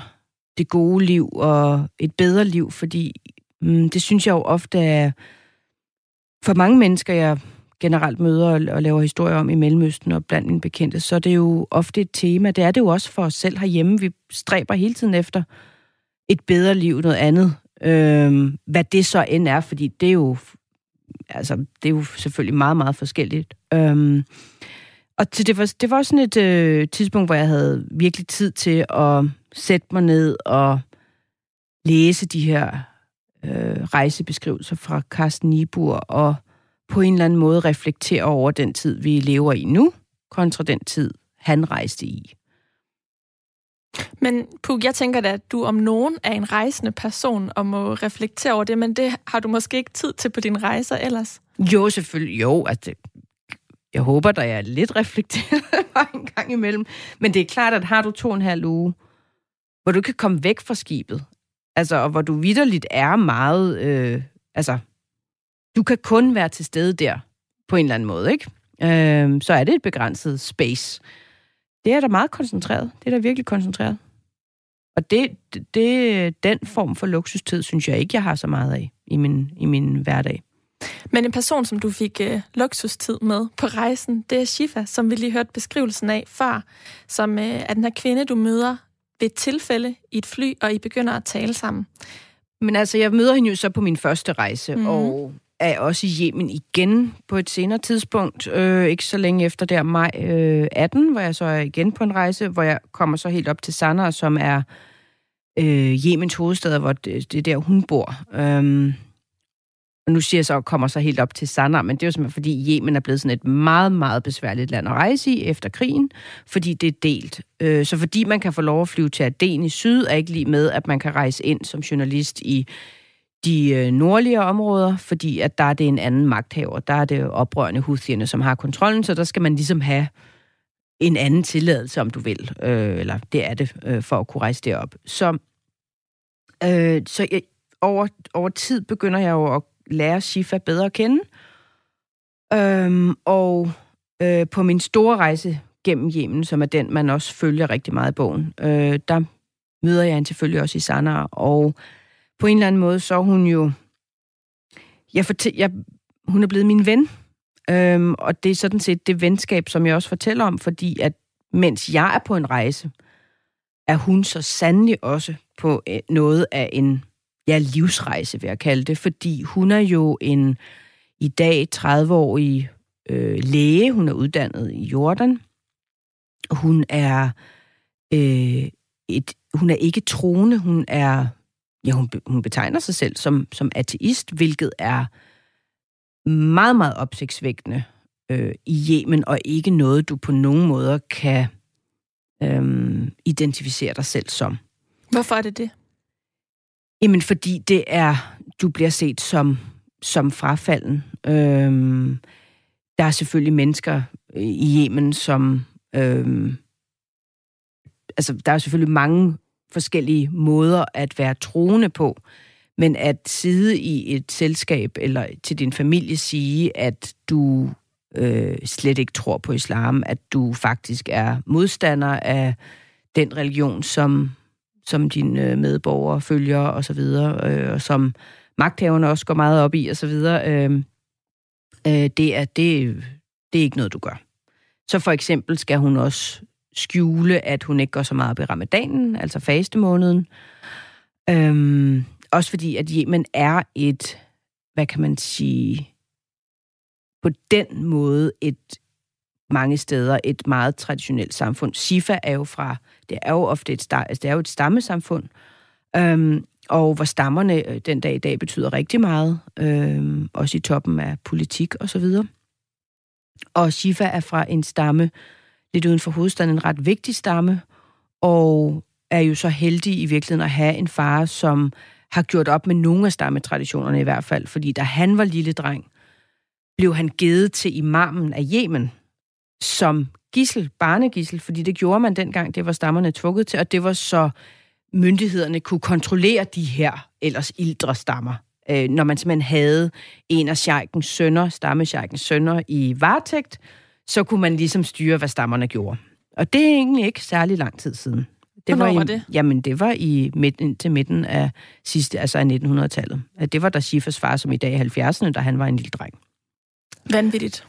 det gode liv og et bedre liv, fordi øh, det synes jeg jo ofte er for mange mennesker, jeg generelt møder og laver historier om i Mellemøsten og blandt mine bekendte, så er det jo ofte et tema. Det er det jo også for os selv herhjemme. Vi stræber hele tiden efter et bedre liv, noget andet. Øhm, hvad det så end er, fordi det er jo, altså, det er jo selvfølgelig meget, meget forskelligt. Øhm, og til det, var, det var sådan et øh, tidspunkt, hvor jeg havde virkelig tid til at sætte mig ned og læse de her øh, rejsebeskrivelser fra Carsten Niebuhr og på en eller anden måde reflektere over den tid, vi lever i nu, kontra den tid, han rejste i. Men Puk, jeg tænker da, at du om nogen er en rejsende person og må reflektere over det, men det har du måske ikke tid til på dine rejser ellers? Jo, selvfølgelig. Jo, altså, jeg håber, der er lidt reflekteret en gang imellem. Men det er klart, at har du to og en halv uge, hvor du kan komme væk fra skibet, altså, og hvor du vidderligt er meget, øh, altså, du kan kun være til stede der, på en eller anden måde, ikke? Øh, så er det et begrænset space. Det er da meget koncentreret. Det er da virkelig koncentreret. Og det, det, den form for luksustid, synes jeg ikke, jeg har så meget af i min, i min hverdag. Men en person, som du fik øh, luksustid med på rejsen, det er Shifa, som vi lige hørte beskrivelsen af før, som øh, er den her kvinde, du møder ved et tilfælde i et fly, og I begynder at tale sammen. Men altså, jeg møder hende jo så på min første rejse, mm. og er også i Yemen igen på et senere tidspunkt, øh, ikke så længe efter der maj øh, 18, hvor jeg så er igen på en rejse, hvor jeg kommer så helt op til Sanaa, som er øh, Yemens hovedstad, hvor det, det er der, hun bor. Øhm, og nu siger jeg så, at kommer så helt op til Sanaa, men det er jo simpelthen, fordi Yemen er blevet sådan et meget, meget besværligt land at rejse i efter krigen, fordi det er delt. Øh, så fordi man kan få lov at flyve til Aden i syd, er ikke lige med, at man kan rejse ind som journalist i de øh, nordlige områder, fordi at der er det en anden magthaver. Der er det oprørende huthierne, som har kontrollen, så der skal man ligesom have en anden tilladelse, om du vil. Øh, eller det er det, øh, for at kunne rejse derop. Så, øh, så jeg, over, over tid begynder jeg jo at lære Shifa bedre at kende. Øhm, og øh, på min store rejse gennem Yemen, som er den, man også følger rigtig meget i bogen, øh, der møder jeg hende selvfølgelig også i Sanaa, og på en eller anden måde, så er hun jo... Jeg fortæ- jeg, hun er blevet min ven, øhm, og det er sådan set det venskab, som jeg også fortæller om, fordi at mens jeg er på en rejse, er hun så sandelig også på øh, noget af en ja, livsrejse, vil jeg kalde det, fordi hun er jo en i dag 30-årig øh, læge. Hun er uddannet i Jordan. Hun er øh, et, hun er ikke troende, hun er ja, hun, hun betegner sig selv som, som ateist, hvilket er meget, meget opsigtsvækkende øh, i Yemen, og ikke noget, du på nogen måder kan øh, identificere dig selv som. Hvorfor er det det? Jamen, fordi det er, du bliver set som, som frafalden. Øh, der er selvfølgelig mennesker i Yemen, som... Øh, altså, der er selvfølgelig mange forskellige måder at være troende på. Men at sidde i et selskab eller til din familie sige, at du øh, slet ikke tror på islam, at du faktisk er modstander af den religion, som, som dine øh, medborgere følger og så videre, øh, og som magthaverne også går meget op i og så videre, øh, øh, det, er, det, det er ikke noget, du gør. Så for eksempel skal hun også skjule, at hun ikke går så meget op i ramadanen, altså fastemåneden. Øhm, også fordi, at Yemen er et, hvad kan man sige, på den måde et mange steder et meget traditionelt samfund. Sifa er jo fra, det er jo ofte et, altså det er jo et stammesamfund, øhm, og hvor stammerne øh, den dag i dag betyder rigtig meget, øhm, også i toppen af politik og så videre. Og Shifa er fra en stamme, lidt uden for hovedstaden, en ret vigtig stamme, og er jo så heldig i virkeligheden at have en far, som har gjort op med nogle af stammetraditionerne i hvert fald, fordi da han var lille dreng, blev han givet til imamen af Yemen som gissel, barnegissel, fordi det gjorde man dengang, det var stammerne tvunget til, og det var så myndighederne kunne kontrollere de her ellers ildre stammer. Øh, når man simpelthen havde en af sheikens sønner, stammesjejkens sønner, i varetægt, så kunne man ligesom styre, hvad stammerne gjorde. Og det er egentlig ikke særlig lang tid siden. Det var, i, var det? Jamen, det var i midten, til midten af sidste, altså af 1900-tallet. Det var der Shifas far, som i dag er 70'erne, da han var en lille dreng. Vanvittigt.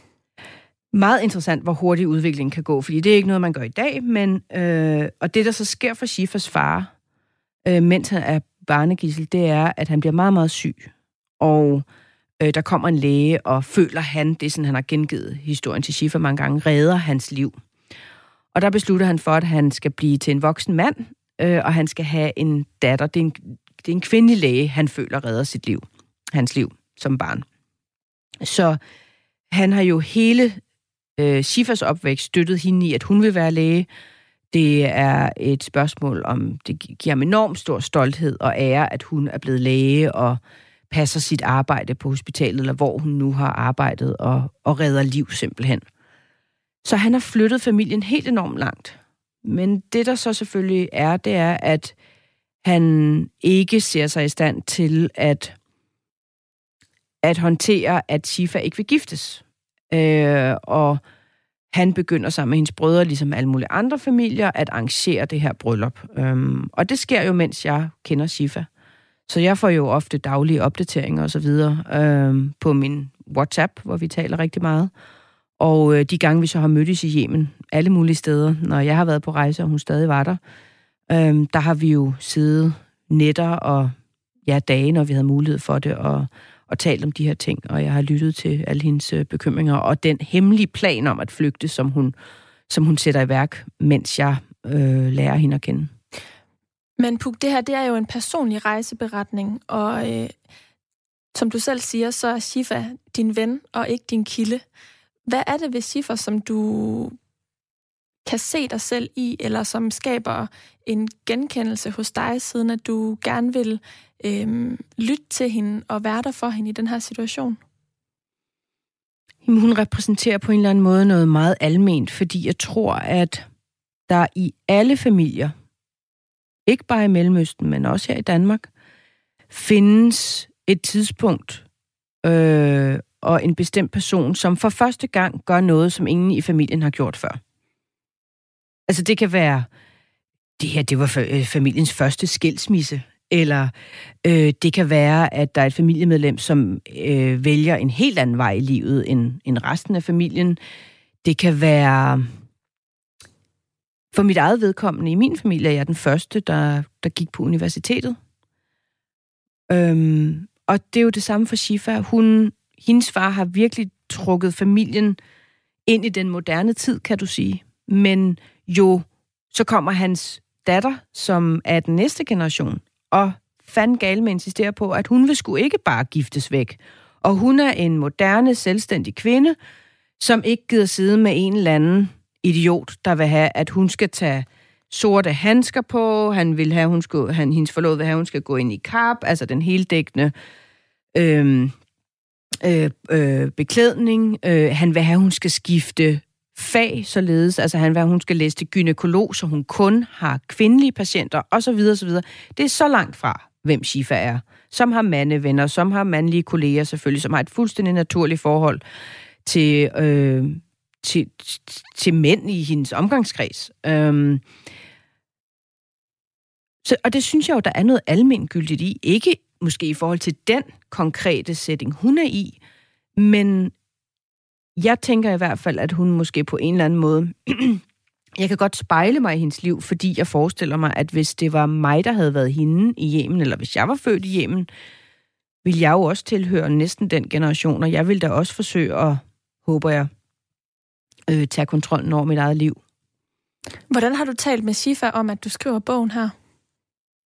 Meget interessant, hvor hurtig udviklingen kan gå, fordi det er ikke noget, man gør i dag, men øh, og det, der så sker for Shifas far, øh, mens han er barnegissel, det er, at han bliver meget, meget syg. Og øh, der kommer en læge og føler han, det er sådan, han har gengivet historien til Schiffer mange gange, redder hans liv. Og der beslutter han for, at han skal blive til en voksen mand, øh, og han skal have en datter. Det er en, det er en kvindelig læge, han føler redder sit liv, hans liv som barn. Så han har jo hele øh, Schifers opvækst støttet hende i, at hun vil være læge. Det er et spørgsmål om, det giver ham enormt stor stolthed og ære, at hun er blevet læge, og passer sit arbejde på hospitalet, eller hvor hun nu har arbejdet og, og redder liv simpelthen. Så han har flyttet familien helt enormt langt. Men det, der så selvfølgelig er, det er, at han ikke ser sig i stand til at, at håndtere, at Shifa ikke vil giftes. Øh, og han begynder sammen med hendes brødre, ligesom alle mulige andre familier, at arrangere det her bryllup. Øhm, og det sker jo, mens jeg kender Shifa så jeg får jo ofte daglige opdateringer osv. Øh, på min WhatsApp, hvor vi taler rigtig meget. Og øh, de gange, vi så har mødtes i Yemen, alle mulige steder, når jeg har været på rejse, og hun stadig var der, øh, der har vi jo siddet netter og ja, dage, når vi havde mulighed for det, og, og talt om de her ting, og jeg har lyttet til alle hendes øh, bekymringer, og den hemmelige plan om at flygte, som hun, som hun sætter i værk, mens jeg øh, lærer hende at kende. Men Puk, det her det er jo en personlig rejseberetning, og øh, som du selv siger, så er Shifa din ven og ikke din kilde. Hvad er det ved Shifa, som du kan se dig selv i, eller som skaber en genkendelse hos dig, siden at du gerne vil øh, lytte til hende og være der for hende i den her situation? Jamen, hun repræsenterer på en eller anden måde noget meget alment, fordi jeg tror, at der i alle familier, ikke bare i Mellemøsten, men også her i Danmark, findes et tidspunkt øh, og en bestemt person, som for første gang gør noget, som ingen i familien har gjort før. Altså det kan være, det her det var øh, familiens første skilsmisse, eller øh, det kan være, at der er et familiemedlem, som øh, vælger en helt anden vej i livet end, end resten af familien. Det kan være... For mit eget vedkommende i min familie er jeg den første, der, der gik på universitetet. Øhm, og det er jo det samme for Shifa. Hun, hendes far har virkelig trukket familien ind i den moderne tid, kan du sige. Men jo, så kommer hans datter, som er den næste generation, og fanden gale med insisterer på, at hun vil sgu ikke bare giftes væk. Og hun er en moderne, selvstændig kvinde, som ikke gider sidde med en eller anden idiot, der vil have, at hun skal tage sorte handsker på, han vil have, hun skal, han, hendes forlovede vil have, hun skal gå ind i kap, altså den heldækkende øh, øh, øh, beklædning. Øh, han vil have, hun skal skifte fag således, altså han vil, have, hun skal læse til gynekolog, så hun kun har kvindelige patienter, osv. osv. Det er så langt fra, hvem Shifa er. Som har mandevenner, som har mandlige kolleger selvfølgelig, som har et fuldstændig naturligt forhold til, øh, til, til mænd i hendes omgangskreds. Øhm, så, og det synes jeg jo, der er noget almengyldigt i. Ikke måske i forhold til den konkrete setting, hun er i, men jeg tænker i hvert fald, at hun måske på en eller anden måde... jeg kan godt spejle mig i hendes liv, fordi jeg forestiller mig, at hvis det var mig, der havde været hende i Yemen, eller hvis jeg var født i Yemen, ville jeg jo også tilhøre næsten den generation, og jeg ville da også forsøge at, håber jeg, øh, tage kontrollen over mit eget liv. Hvordan har du talt med Shifa om, at du skriver bogen her?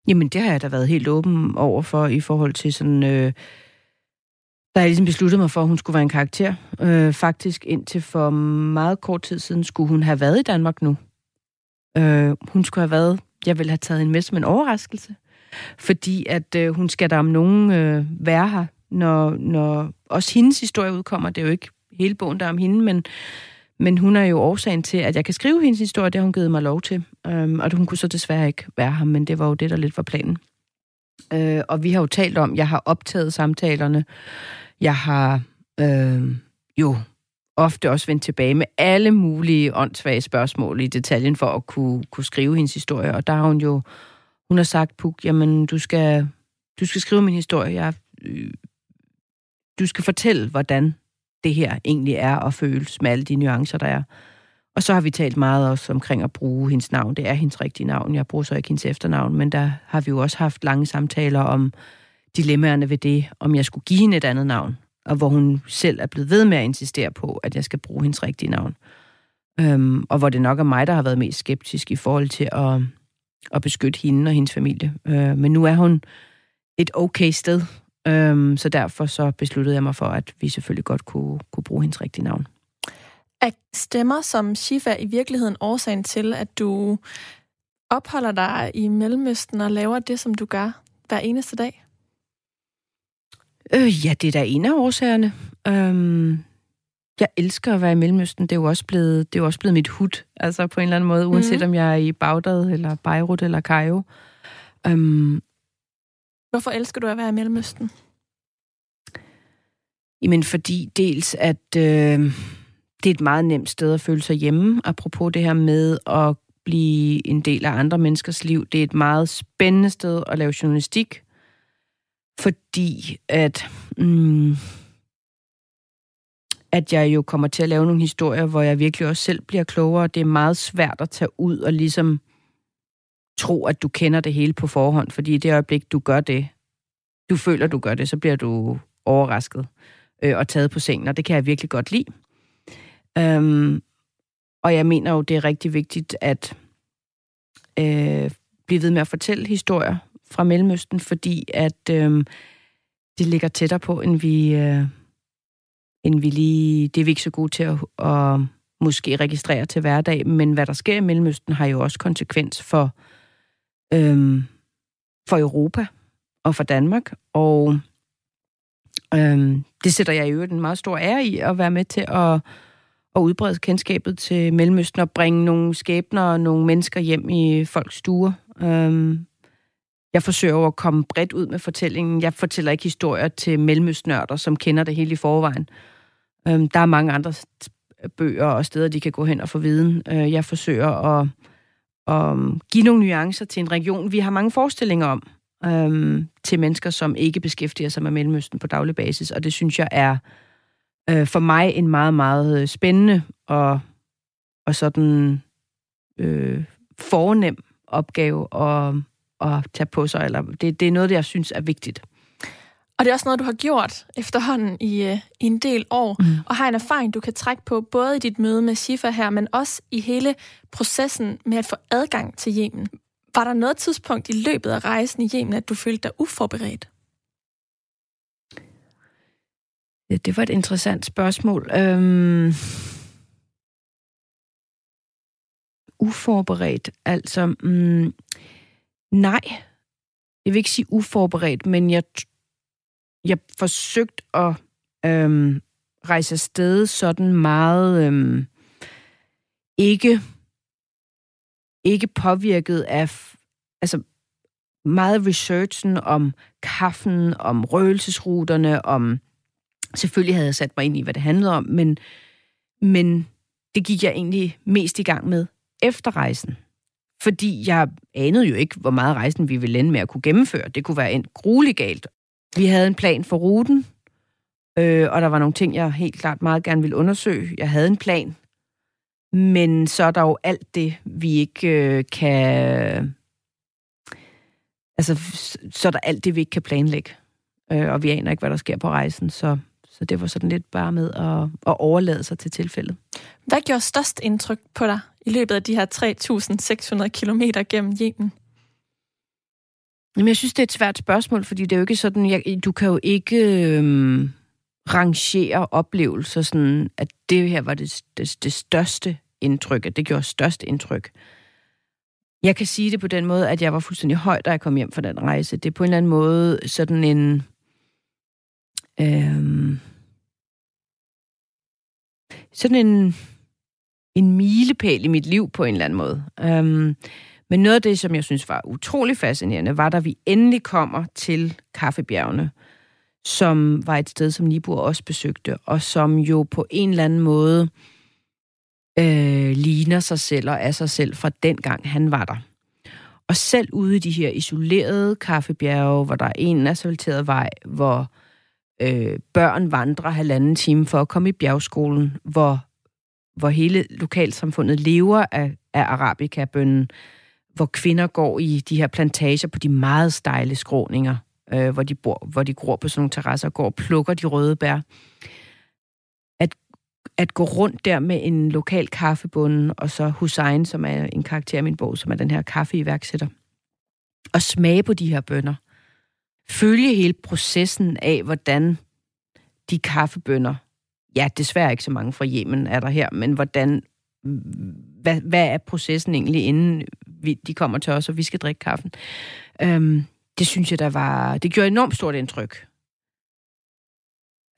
Jamen, det har jeg da været helt åben over for i forhold til sådan... Øh, der har jeg ligesom besluttet mig for, at hun skulle være en karakter. Øh, faktisk indtil for meget kort tid siden skulle hun have været i Danmark nu. Øh, hun skulle have været... Jeg ville have taget hende med som en overraskelse. Fordi at øh, hun skal der om nogen øh, være her, når, når også hendes historie udkommer. Det er jo ikke hele bogen, der er om hende, men, men hun er jo årsagen til, at jeg kan skrive hendes historie. Det har hun givet mig lov til. Øhm, og hun kunne så desværre ikke være her, men det var jo det, der lidt var planen. Øh, og vi har jo talt om, jeg har optaget samtalerne. Jeg har øh, jo ofte også vendt tilbage med alle mulige åndssvage spørgsmål i detaljen for at kunne, kunne skrive hendes historie. Og der har hun jo, hun har sagt, Puk, jamen du skal, du skal skrive min historie. Jeg, øh, du skal fortælle, hvordan det her egentlig er at føles med alle de nuancer, der er. Og så har vi talt meget også omkring at bruge hendes navn. Det er hendes rigtige navn. Jeg bruger så ikke hendes efternavn, men der har vi jo også haft lange samtaler om dilemmaerne ved det, om jeg skulle give hende et andet navn, og hvor hun selv er blevet ved med at insistere på, at jeg skal bruge hendes rigtige navn. Øhm, og hvor det nok er mig, der har været mest skeptisk i forhold til at, at beskytte hende og hendes familie. Øh, men nu er hun et okay sted, øhm, så derfor så besluttede jeg mig for, at vi selvfølgelig godt kunne, kunne bruge hendes rigtige navn. Er stemmer som Shifa i virkeligheden årsagen til, at du opholder dig i Mellemøsten og laver det, som du gør hver eneste dag? Øh, ja, det er da en af årsagerne. Øhm, jeg elsker at være i Mellemøsten. Det er jo også blevet, det er jo også blevet mit hud, altså på en eller anden måde, uanset mm. om jeg er i Bagdad, eller Beirut, eller Cairo. Øhm, Hvorfor elsker du at være i Mellemøsten? Jamen, fordi dels, at øh, det er et meget nemt sted at føle sig hjemme, apropos det her med at blive en del af andre menneskers liv. Det er et meget spændende sted at lave journalistik. fordi at, mm, at jeg jo kommer til at lave nogle historier, hvor jeg virkelig også selv bliver klogere. Det er meget svært at tage ud og ligesom tro, at du kender det hele på forhånd, fordi i det øjeblik, du gør det, du føler, du gør det, så bliver du overrasket øh, og taget på sengen, og det kan jeg virkelig godt lide. Øhm, og jeg mener jo, det er rigtig vigtigt at øh, blive ved med at fortælle historier fra Mellemøsten, fordi at øh, det ligger tættere på, end vi, øh, end vi lige... Det er vi ikke så gode til at, at måske registrere til hverdag, men hvad der sker i Mellemøsten har jo også konsekvens for, øh, øhm, for Europa og for Danmark, og øhm, det sætter jeg i øvrigt en meget stor ære i at være med til at at udbrede kendskabet til Mellemøsten og bringe nogle skæbner og nogle mennesker hjem i folks stuer. Øhm, jeg forsøger at komme bredt ud med fortællingen. Jeg fortæller ikke historier til mellemøstnørder, som kender det hele i forvejen. Øhm, der er mange andre bøger og steder, de kan gå hen og få viden. Øh, jeg forsøger at, at give nogle nuancer til en region, vi har mange forestillinger om, øhm, til mennesker, som ikke beskæftiger sig med Mellemøsten på daglig basis, og det synes jeg er øh, for mig en meget, meget øh, spændende og, og sådan øh, fornem opgave at, at tage på sig. Eller det, det er noget, jeg synes er vigtigt. Og det er også noget, du har gjort efterhånden i, øh, i en del år, mm. og har en erfaring, du kan trække på, både i dit møde med Shifa her, men også i hele processen med at få adgang til Yemen. Var der noget tidspunkt i løbet af rejsen i Yemen, at du følte dig uforberedt? Ja, det var et interessant spørgsmål. Øhm... Uforberedt, altså... Mm, nej, jeg vil ikke sige uforberedt, men jeg, jeg forsøgt at øhm, rejse afsted sådan meget øhm, ikke ikke påvirket af altså meget researchen om kaffen, om røgelsesruterne, om Selvfølgelig havde jeg sat mig ind i, hvad det handlede om, men, men det gik jeg egentlig mest i gang med efter rejsen. Fordi jeg anede jo ikke, hvor meget rejsen vi ville ende med at kunne gennemføre. Det kunne være en grueligt galt. Vi havde en plan for ruten, øh, og der var nogle ting, jeg helt klart meget gerne ville undersøge. Jeg havde en plan, men så er der jo alt det, vi ikke øh, kan... Altså, så er der alt det, vi ikke kan planlægge. Øh, og vi aner ikke, hvad der sker på rejsen, så så det var sådan lidt bare med at, at overlade sig til tilfældet. Hvad gjorde størst indtryk på dig i løbet af de her 3.600 kilometer gennem Yemen? Jamen, jeg synes, det er et svært spørgsmål, fordi det er jo ikke sådan, jeg, du kan jo ikke øhm, rangere oplevelser sådan, at det her var det, det, det største indtryk, at det gjorde størst indtryk. Jeg kan sige det på den måde, at jeg var fuldstændig høj, da jeg kom hjem fra den rejse. Det er på en eller anden måde sådan en... Øhm, sådan en, en milepæl i mit liv på en eller anden måde. Øhm, men noget af det, som jeg synes var utrolig fascinerende, var, da vi endelig kommer til Kaffebjergene, som var et sted, som Nibur også besøgte, og som jo på en eller anden måde øh, ligner sig selv og er sig selv fra den gang, han var der. Og selv ude i de her isolerede kaffebjerge, hvor der er en asfalteret vej, hvor øh, børn vandrer halvanden time for at komme i bjergskolen, hvor, hvor hele lokalsamfundet lever af, af arabikabønnen, hvor kvinder går i de her plantager på de meget stejle skråninger, øh, hvor, de bor, hvor de gror på sådan nogle terrasser og går og plukker de røde bær. At, at gå rundt der med en lokal kaffebunde, og så Hussein, som er en karakter i min bog, som er den her kaffeiværksætter, og smage på de her bønder – følge hele processen af, hvordan de kaffebønder, ja, desværre ikke så mange fra Yemen er der her, men hvordan, hvad, hvad er processen egentlig, inden vi, de kommer til os, og vi skal drikke kaffen? Øhm, det synes jeg, der var, det gjorde enormt stort indtryk.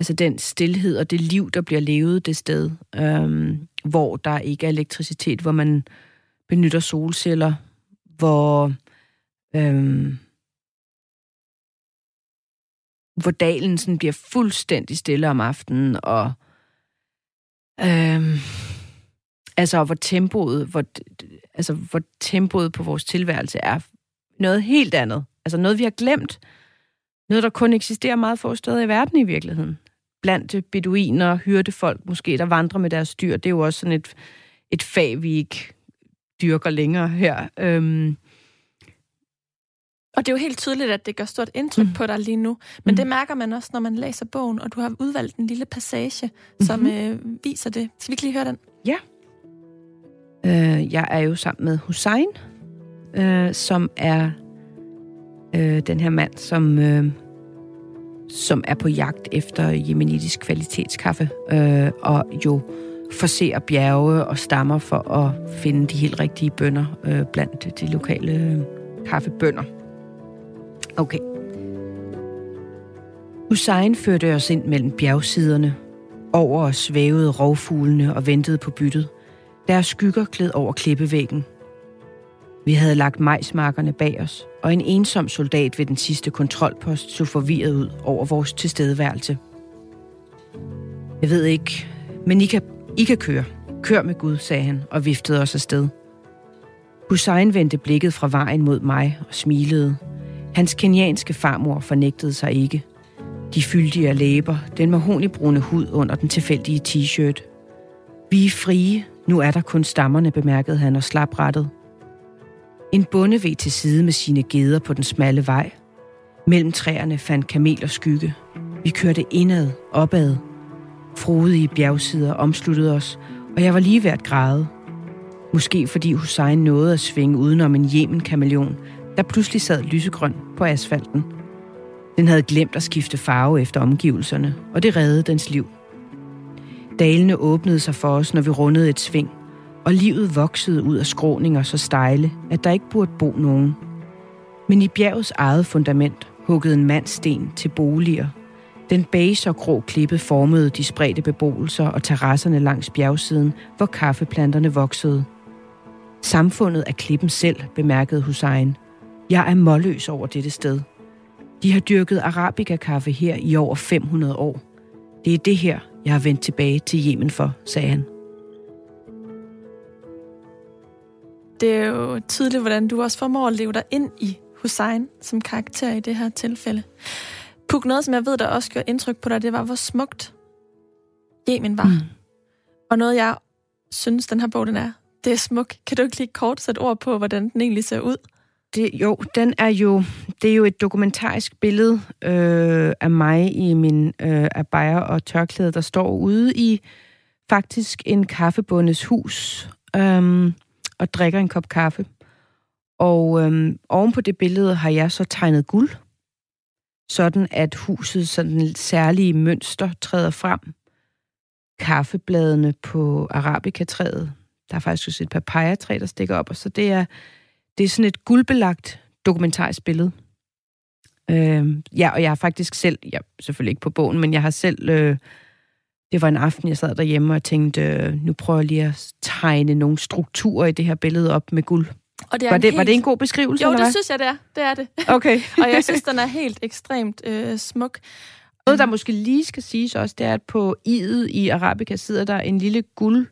Altså den stillhed og det liv, der bliver levet det sted, øhm, hvor der ikke er elektricitet, hvor man benytter solceller, hvor øhm, hvor dalen sådan bliver fuldstændig stille om aftenen, og øhm, altså hvor tempoet, hvor, altså hvor tempoet på vores tilværelse er noget helt andet. Altså noget, vi har glemt. noget, der kun eksisterer meget få steder i verden i virkeligheden. Blandt beduiner, hyrdefolk måske, der vandrer med deres dyr. Det er jo også sådan et, et fag, vi ikke dyrker længere her. Øhm, og det er jo helt tydeligt, at det gør stort indtryk mm. på dig lige nu. Men mm. det mærker man også, når man læser bogen, og du har udvalgt en lille passage, mm-hmm. som øh, viser det. Skal vi ikke lige høre den? Ja. Øh, jeg er jo sammen med Hussein, øh, som er øh, den her mand, som, øh, som er på jagt efter jemenitisk kvalitetskaffe, øh, og jo forser bjerge og stammer for at finde de helt rigtige bønder øh, blandt de lokale øh, kaffebønder. Okay. Hussein førte os ind mellem bjergsiderne. Over os svævede rovfuglene og ventede på byttet. Deres skygger gled over klippevæggen. Vi havde lagt majsmarkerne bag os, og en ensom soldat ved den sidste kontrolpost så forvirret ud over vores tilstedeværelse. Jeg ved ikke, men I kan, I kan køre. Kør med Gud, sagde han og viftede os afsted. Hussein vendte blikket fra vejen mod mig og smilede. Hans kenianske farmor fornægtede sig ikke. De fyldige læber, den mahonibrune hud under den tilfældige t-shirt. Vi er frie, nu er der kun stammerne, bemærkede han og slap rettet. En bonde ved til side med sine geder på den smalle vej. Mellem træerne fandt kamel og skygge. Vi kørte indad, opad. Frodige bjergsider omsluttede os, og jeg var lige ved at græde. Måske fordi Hussein nåede at svinge udenom en Yemen-kameleon, der pludselig sad lysegrøn på asfalten. Den havde glemt at skifte farve efter omgivelserne, og det reddede dens liv. Dalene åbnede sig for os, når vi rundede et sving, og livet voksede ud af skråninger så stejle, at der ikke burde bo nogen. Men i bjergets eget fundament huggede en mand sten til boliger. Den base og grå klippe formede de spredte beboelser og terrasserne langs bjergsiden, hvor kaffeplanterne voksede. Samfundet er klippen selv, bemærkede Hussein. Jeg er målløs over dette sted. De har dyrket arabica-kaffe her i over 500 år. Det er det her, jeg har vendt tilbage til Yemen for, sagde han. Det er jo tydeligt, hvordan du også formår at leve dig ind i Hussein som karakter i det her tilfælde. Puk, noget, som jeg ved, der også gjorde indtryk på dig, det var, hvor smukt Yemen var. Mm. Og noget, jeg synes, den her bog, den er, det er smuk. Kan du ikke lige kort sætte ord på, hvordan den egentlig ser ud? Det, jo, den er jo, det er jo et dokumentarisk billede øh, af mig i min øh, abaya og tørklæde, der står ude i faktisk en kaffebundes hus øh, og drikker en kop kaffe. Og øh, oven på det billede har jeg så tegnet guld, sådan at huset sådan særlige mønster træder frem. Kaffebladene på arabikatræet. Der er faktisk også et papaya-træ, der stikker op, og så det er det er sådan et guldbelagt dokumentarisk billede. Øh, ja, og jeg har faktisk selv, jeg selvfølgelig ikke på bogen, men jeg har selv, øh, det var en aften, jeg sad derhjemme og tænkte, øh, nu prøver jeg lige at tegne nogle strukturer i det her billede op med guld. Og det er var, det, helt... var det en god beskrivelse? Jo, eller det hvad? synes jeg, det er. Det er det. Okay. og jeg synes, den er helt ekstremt øh, smuk. Noget, der måske lige skal siges også, det er, at på i'et i Arabica sidder der en lille guld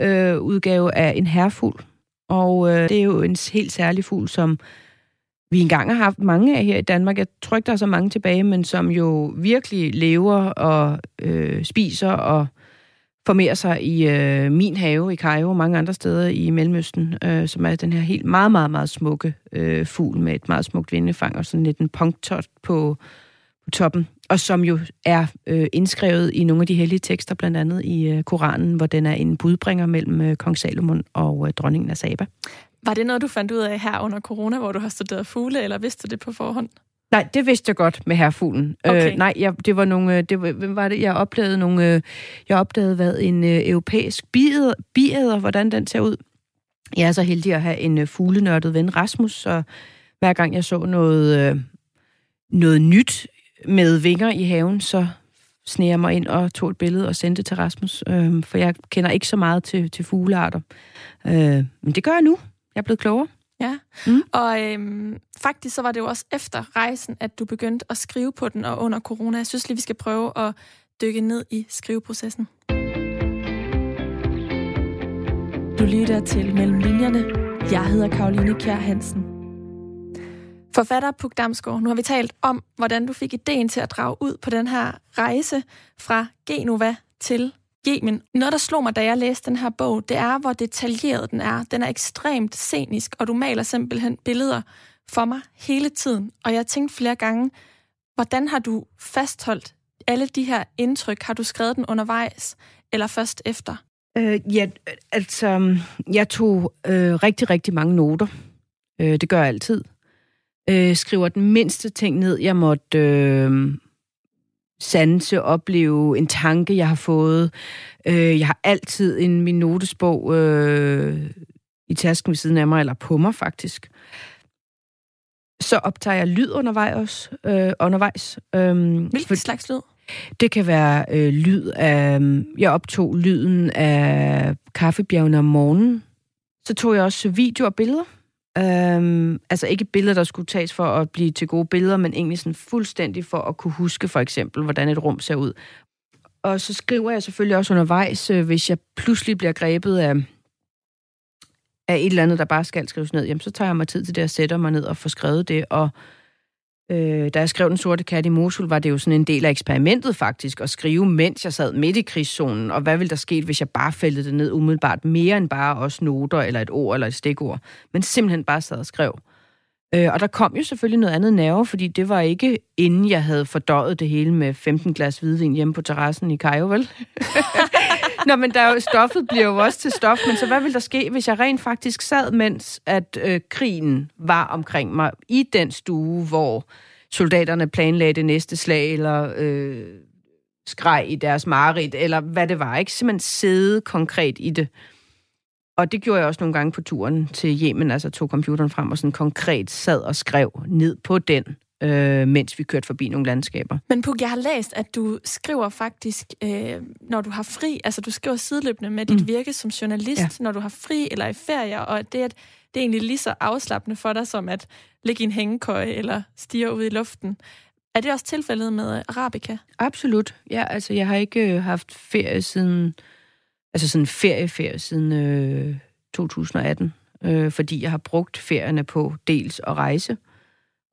øh, udgave af en herfugl. Og øh, det er jo en helt særlig fugl, som vi engang har haft mange af her i Danmark. Jeg tror ikke, der er så mange tilbage, men som jo virkelig lever og øh, spiser og formerer sig i øh, min have i Cairo og mange andre steder i Mellemøsten, øh, som er den her helt meget, meget, meget smukke øh, fugl med et meget smukt vindefang og sådan lidt en punktot på, på toppen, og som jo er øh, indskrevet i nogle af de hellige tekster, blandt andet i øh, Koranen, hvor den er en budbringer mellem øh, kong Salomon og øh, dronningen af Saba. Var det noget, du fandt ud af her under corona, hvor du har studeret fugle, eller vidste du det på forhånd? Nej, det vidste jeg godt med herfuglen. Øh, okay. Øh, nej, jeg, det var nogle, øh, det var, hvem var det, jeg opdagede nogle, øh, jeg opdagede hvad en øh, europæisk biæder, biæder, hvordan den ser ud. Jeg er så heldig at have en øh, fuglenørdet ven, Rasmus, så hver gang jeg så noget, øh, noget nyt med vinger i haven, så sneg jeg mig ind og tog et billede og sendte til Rasmus, øh, for jeg kender ikke så meget til, til fuglearter. Øh, men det gør jeg nu. Jeg er blevet klogere. Ja, mm. og øhm, faktisk så var det jo også efter rejsen, at du begyndte at skrive på den, og under corona. Jeg synes lige, vi skal prøve at dykke ned i skriveprocessen. Du lytter til Mellem Linjerne. Jeg hedder Karoline Kjær Hansen. Forfatter Puk Damsgaard, nu har vi talt om, hvordan du fik ideen til at drage ud på den her rejse fra Genova til Yemen. Noget, der slog mig, da jeg læste den her bog, det er, hvor detaljeret den er. Den er ekstremt scenisk, og du maler simpelthen billeder for mig hele tiden. Og jeg tænkte flere gange, hvordan har du fastholdt alle de her indtryk? Har du skrevet den undervejs, eller først efter? Øh, ja, altså, jeg tog øh, rigtig, rigtig mange noter. Øh, det gør jeg altid. Øh, skriver den mindste ting ned, jeg måtte øh, sanse, opleve, en tanke, jeg har fået. Øh, jeg har altid en min notesbog øh, i tasken ved siden af mig, eller på mig faktisk. Så optager jeg lyd undervejs. Øh, undervejs øh, Hvilken for, slags lyd? Det kan være øh, lyd af... Jeg optog lyden af kaffebjergene om morgenen. Så tog jeg også video og billeder. Øhm, altså ikke billeder, der skulle tages for at blive til gode billeder, men egentlig sådan fuldstændig for at kunne huske for eksempel, hvordan et rum ser ud. Og så skriver jeg selvfølgelig også undervejs, øh, hvis jeg pludselig bliver grebet af, af et eller andet, der bare skal skrives ned, jamen så tager jeg mig tid til det og sætter mig ned og får skrevet det, og Øh, da jeg skrev Den Sorte Kat i Mosul, var det jo sådan en del af eksperimentet faktisk, at skrive, mens jeg sad midt i krigszonen, og hvad ville der ske, hvis jeg bare fældede det ned umiddelbart, mere end bare også noter, eller et ord, eller et stikord, men simpelthen bare sad og skrev. Øh, og der kom jo selvfølgelig noget andet nerve, fordi det var ikke inden jeg havde fordøjet det hele med 15 glas hvidvin hjemme på terrassen i Cairo, vel? Nå, men der er jo, stoffet bliver jo også til stof, men så hvad vil der ske, hvis jeg rent faktisk sad, mens at øh, krigen var omkring mig i den stue, hvor soldaterne planlagde det næste slag, eller øh, skreg i deres mareridt, eller hvad det var, ikke? Simpelthen sidde konkret i det. Og det gjorde jeg også nogle gange på turen til Yemen, altså tog computeren frem og sådan konkret sad og skrev ned på den, øh, mens vi kørte forbi nogle landskaber. Men Puk, jeg har læst, at du skriver faktisk, øh, når du har fri, altså du skriver sideløbende med dit mm. virke som journalist, ja. når du har fri eller i ferie, og det, at det er egentlig lige så afslappende for dig, som at ligge i en hængekøje eller stige ud i luften. Er det også tilfældet med Arabica? Absolut. Ja, altså jeg har ikke øh, haft ferie siden altså sådan ferieferie siden øh, 2018, øh, fordi jeg har brugt ferierne på dels at rejse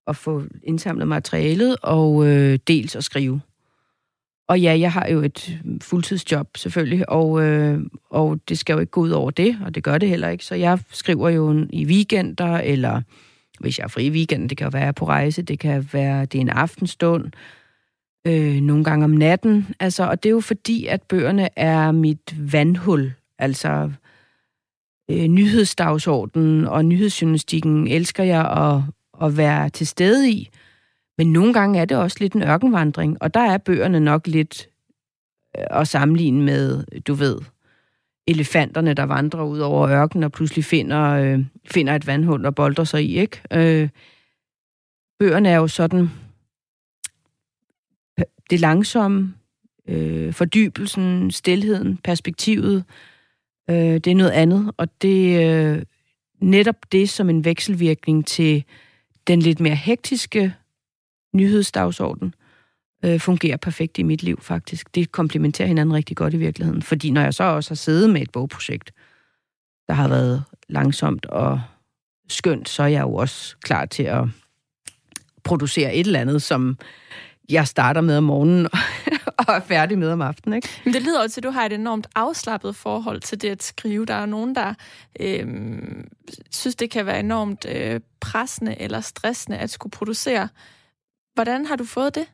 at få indsamlet materialet, og øh, dels at skrive. Og ja, jeg har jo et fuldtidsjob selvfølgelig, og, øh, og det skal jo ikke gå ud over det, og det gør det heller ikke. Så jeg skriver jo i weekender, eller hvis jeg er fri i weekenden, det kan jo være på rejse, det kan være, det er en aftenstund, øh, nogle gange om natten. Altså, og det er jo fordi, at bøgerne er mit vandhul. Altså, øh, nyhedsdagsordenen og nyhedsjournalistikken elsker jeg at, at være til stede i. Men nogle gange er det også lidt en ørkenvandring, og der er bøgerne nok lidt øh, at sammenligne med, du ved, elefanterne, der vandrer ud over ørkenen og pludselig finder, øh, finder et vandhul og bolder sig i, ikke? Øh, bøgerne er jo sådan det langsomme, øh, fordybelsen, stilheden, perspektivet, øh, det er noget andet, og det øh, netop det som en vekselvirkning til den lidt mere hektiske nyhedsdagsorden, øh, fungerer perfekt i mit liv faktisk. Det komplementerer hinanden rigtig godt i virkeligheden, fordi når jeg så også har siddet med et bogprojekt, der har været langsomt og skønt, så er jeg jo også klar til at producere et eller andet, som jeg starter med om morgenen og er færdig med om aftenen. Ikke? Men det lyder også til, at du har et enormt afslappet forhold til det at skrive. Der er nogen, der øh, synes, det kan være enormt øh, pressende eller stressende at skulle producere. Hvordan har du fået det?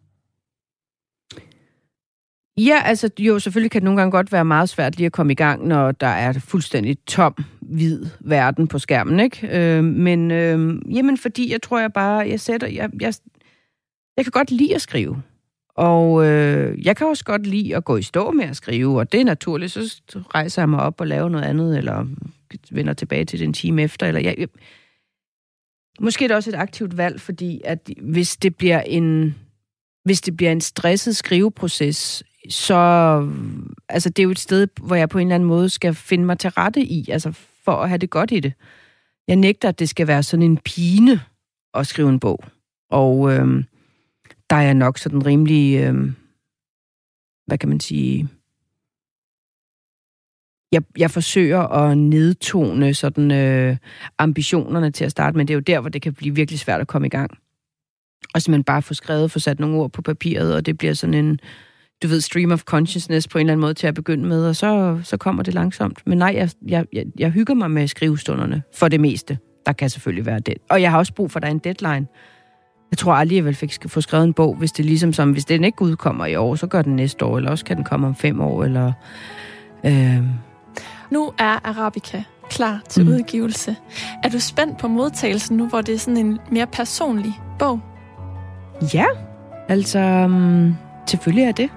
Ja, altså jo, selvfølgelig kan det nogle gange godt være meget svært lige at komme i gang, når der er fuldstændig tom, hvid verden på skærmen, ikke? Øh, men øh, jamen, fordi jeg tror, jeg bare, jeg sætter, jeg, jeg, jeg kan godt lide at skrive. Og øh, jeg kan også godt lide at gå i stå med at skrive, og det er naturligt, så rejser jeg mig op og laver noget andet, eller vender tilbage til den time efter. Eller jeg, jeg, måske er det også et aktivt valg, fordi at hvis det bliver en, hvis det bliver en stresset skriveproces, så altså det er jo et sted, hvor jeg på en eller anden måde skal finde mig til rette i, altså for at have det godt i det. Jeg nægter, at det skal være sådan en pine at skrive en bog. Og øh, der er jeg nok sådan rimelig, øh, hvad kan man sige, jeg, jeg forsøger at nedtone sådan, øh, ambitionerne til at starte, men det er jo der, hvor det kan blive virkelig svært at komme i gang. Og simpelthen bare få skrevet, få sat nogle ord på papiret, og det bliver sådan en, du ved, stream of consciousness på en eller anden måde til at begynde med, og så, så kommer det langsomt. Men nej, jeg, jeg, jeg, jeg hygger mig med skrivestunderne for det meste. Der kan selvfølgelig være det. Og jeg har også brug for, at der er en deadline. Jeg tror aldrig, jeg vil fik få skrevet en bog, hvis det ligesom som, hvis den ikke udkommer i år, så gør den næste år, eller også kan den komme om fem år, eller... Øh... Nu er Arabica klar til mm. udgivelse. Er du spændt på modtagelsen nu, hvor det er sådan en mere personlig bog? Ja, altså um, selvfølgelig er det.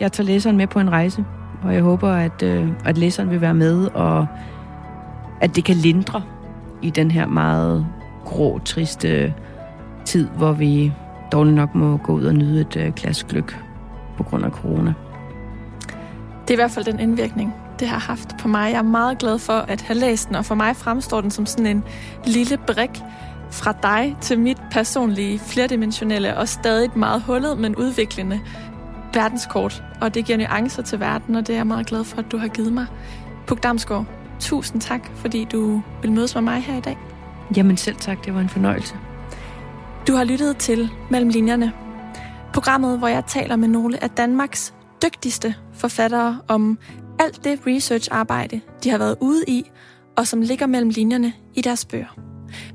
Jeg tager læseren med på en rejse, og jeg håber, at, uh, at læseren vil være med, og at det kan lindre i den her meget grå, triste tid, hvor vi dårligt nok må gå ud og nyde et uh, glas gløk på grund af corona. Det er i hvert fald den indvirkning, det har haft på mig. Jeg er meget glad for at have læst den, og for mig fremstår den som sådan en lille brik fra dig til mit personlige, flerdimensionelle og stadig meget hullet, men udviklende verdenskort. Og det giver nuancer til verden, og det er jeg meget glad for, at du har givet mig. Puk Damsgaard, tusind tak, fordi du vil mødes med mig her i dag. Jamen selv tak, det var en fornøjelse. Du har lyttet til Mellem Linjerne. Programmet, hvor jeg taler med nogle af Danmarks dygtigste forfattere om alt det researcharbejde, de har været ude i, og som ligger mellem linjerne i deres bøger.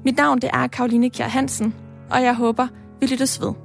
Mit navn det er Karoline Kjær Hansen, og jeg håber, vi lyttes ved.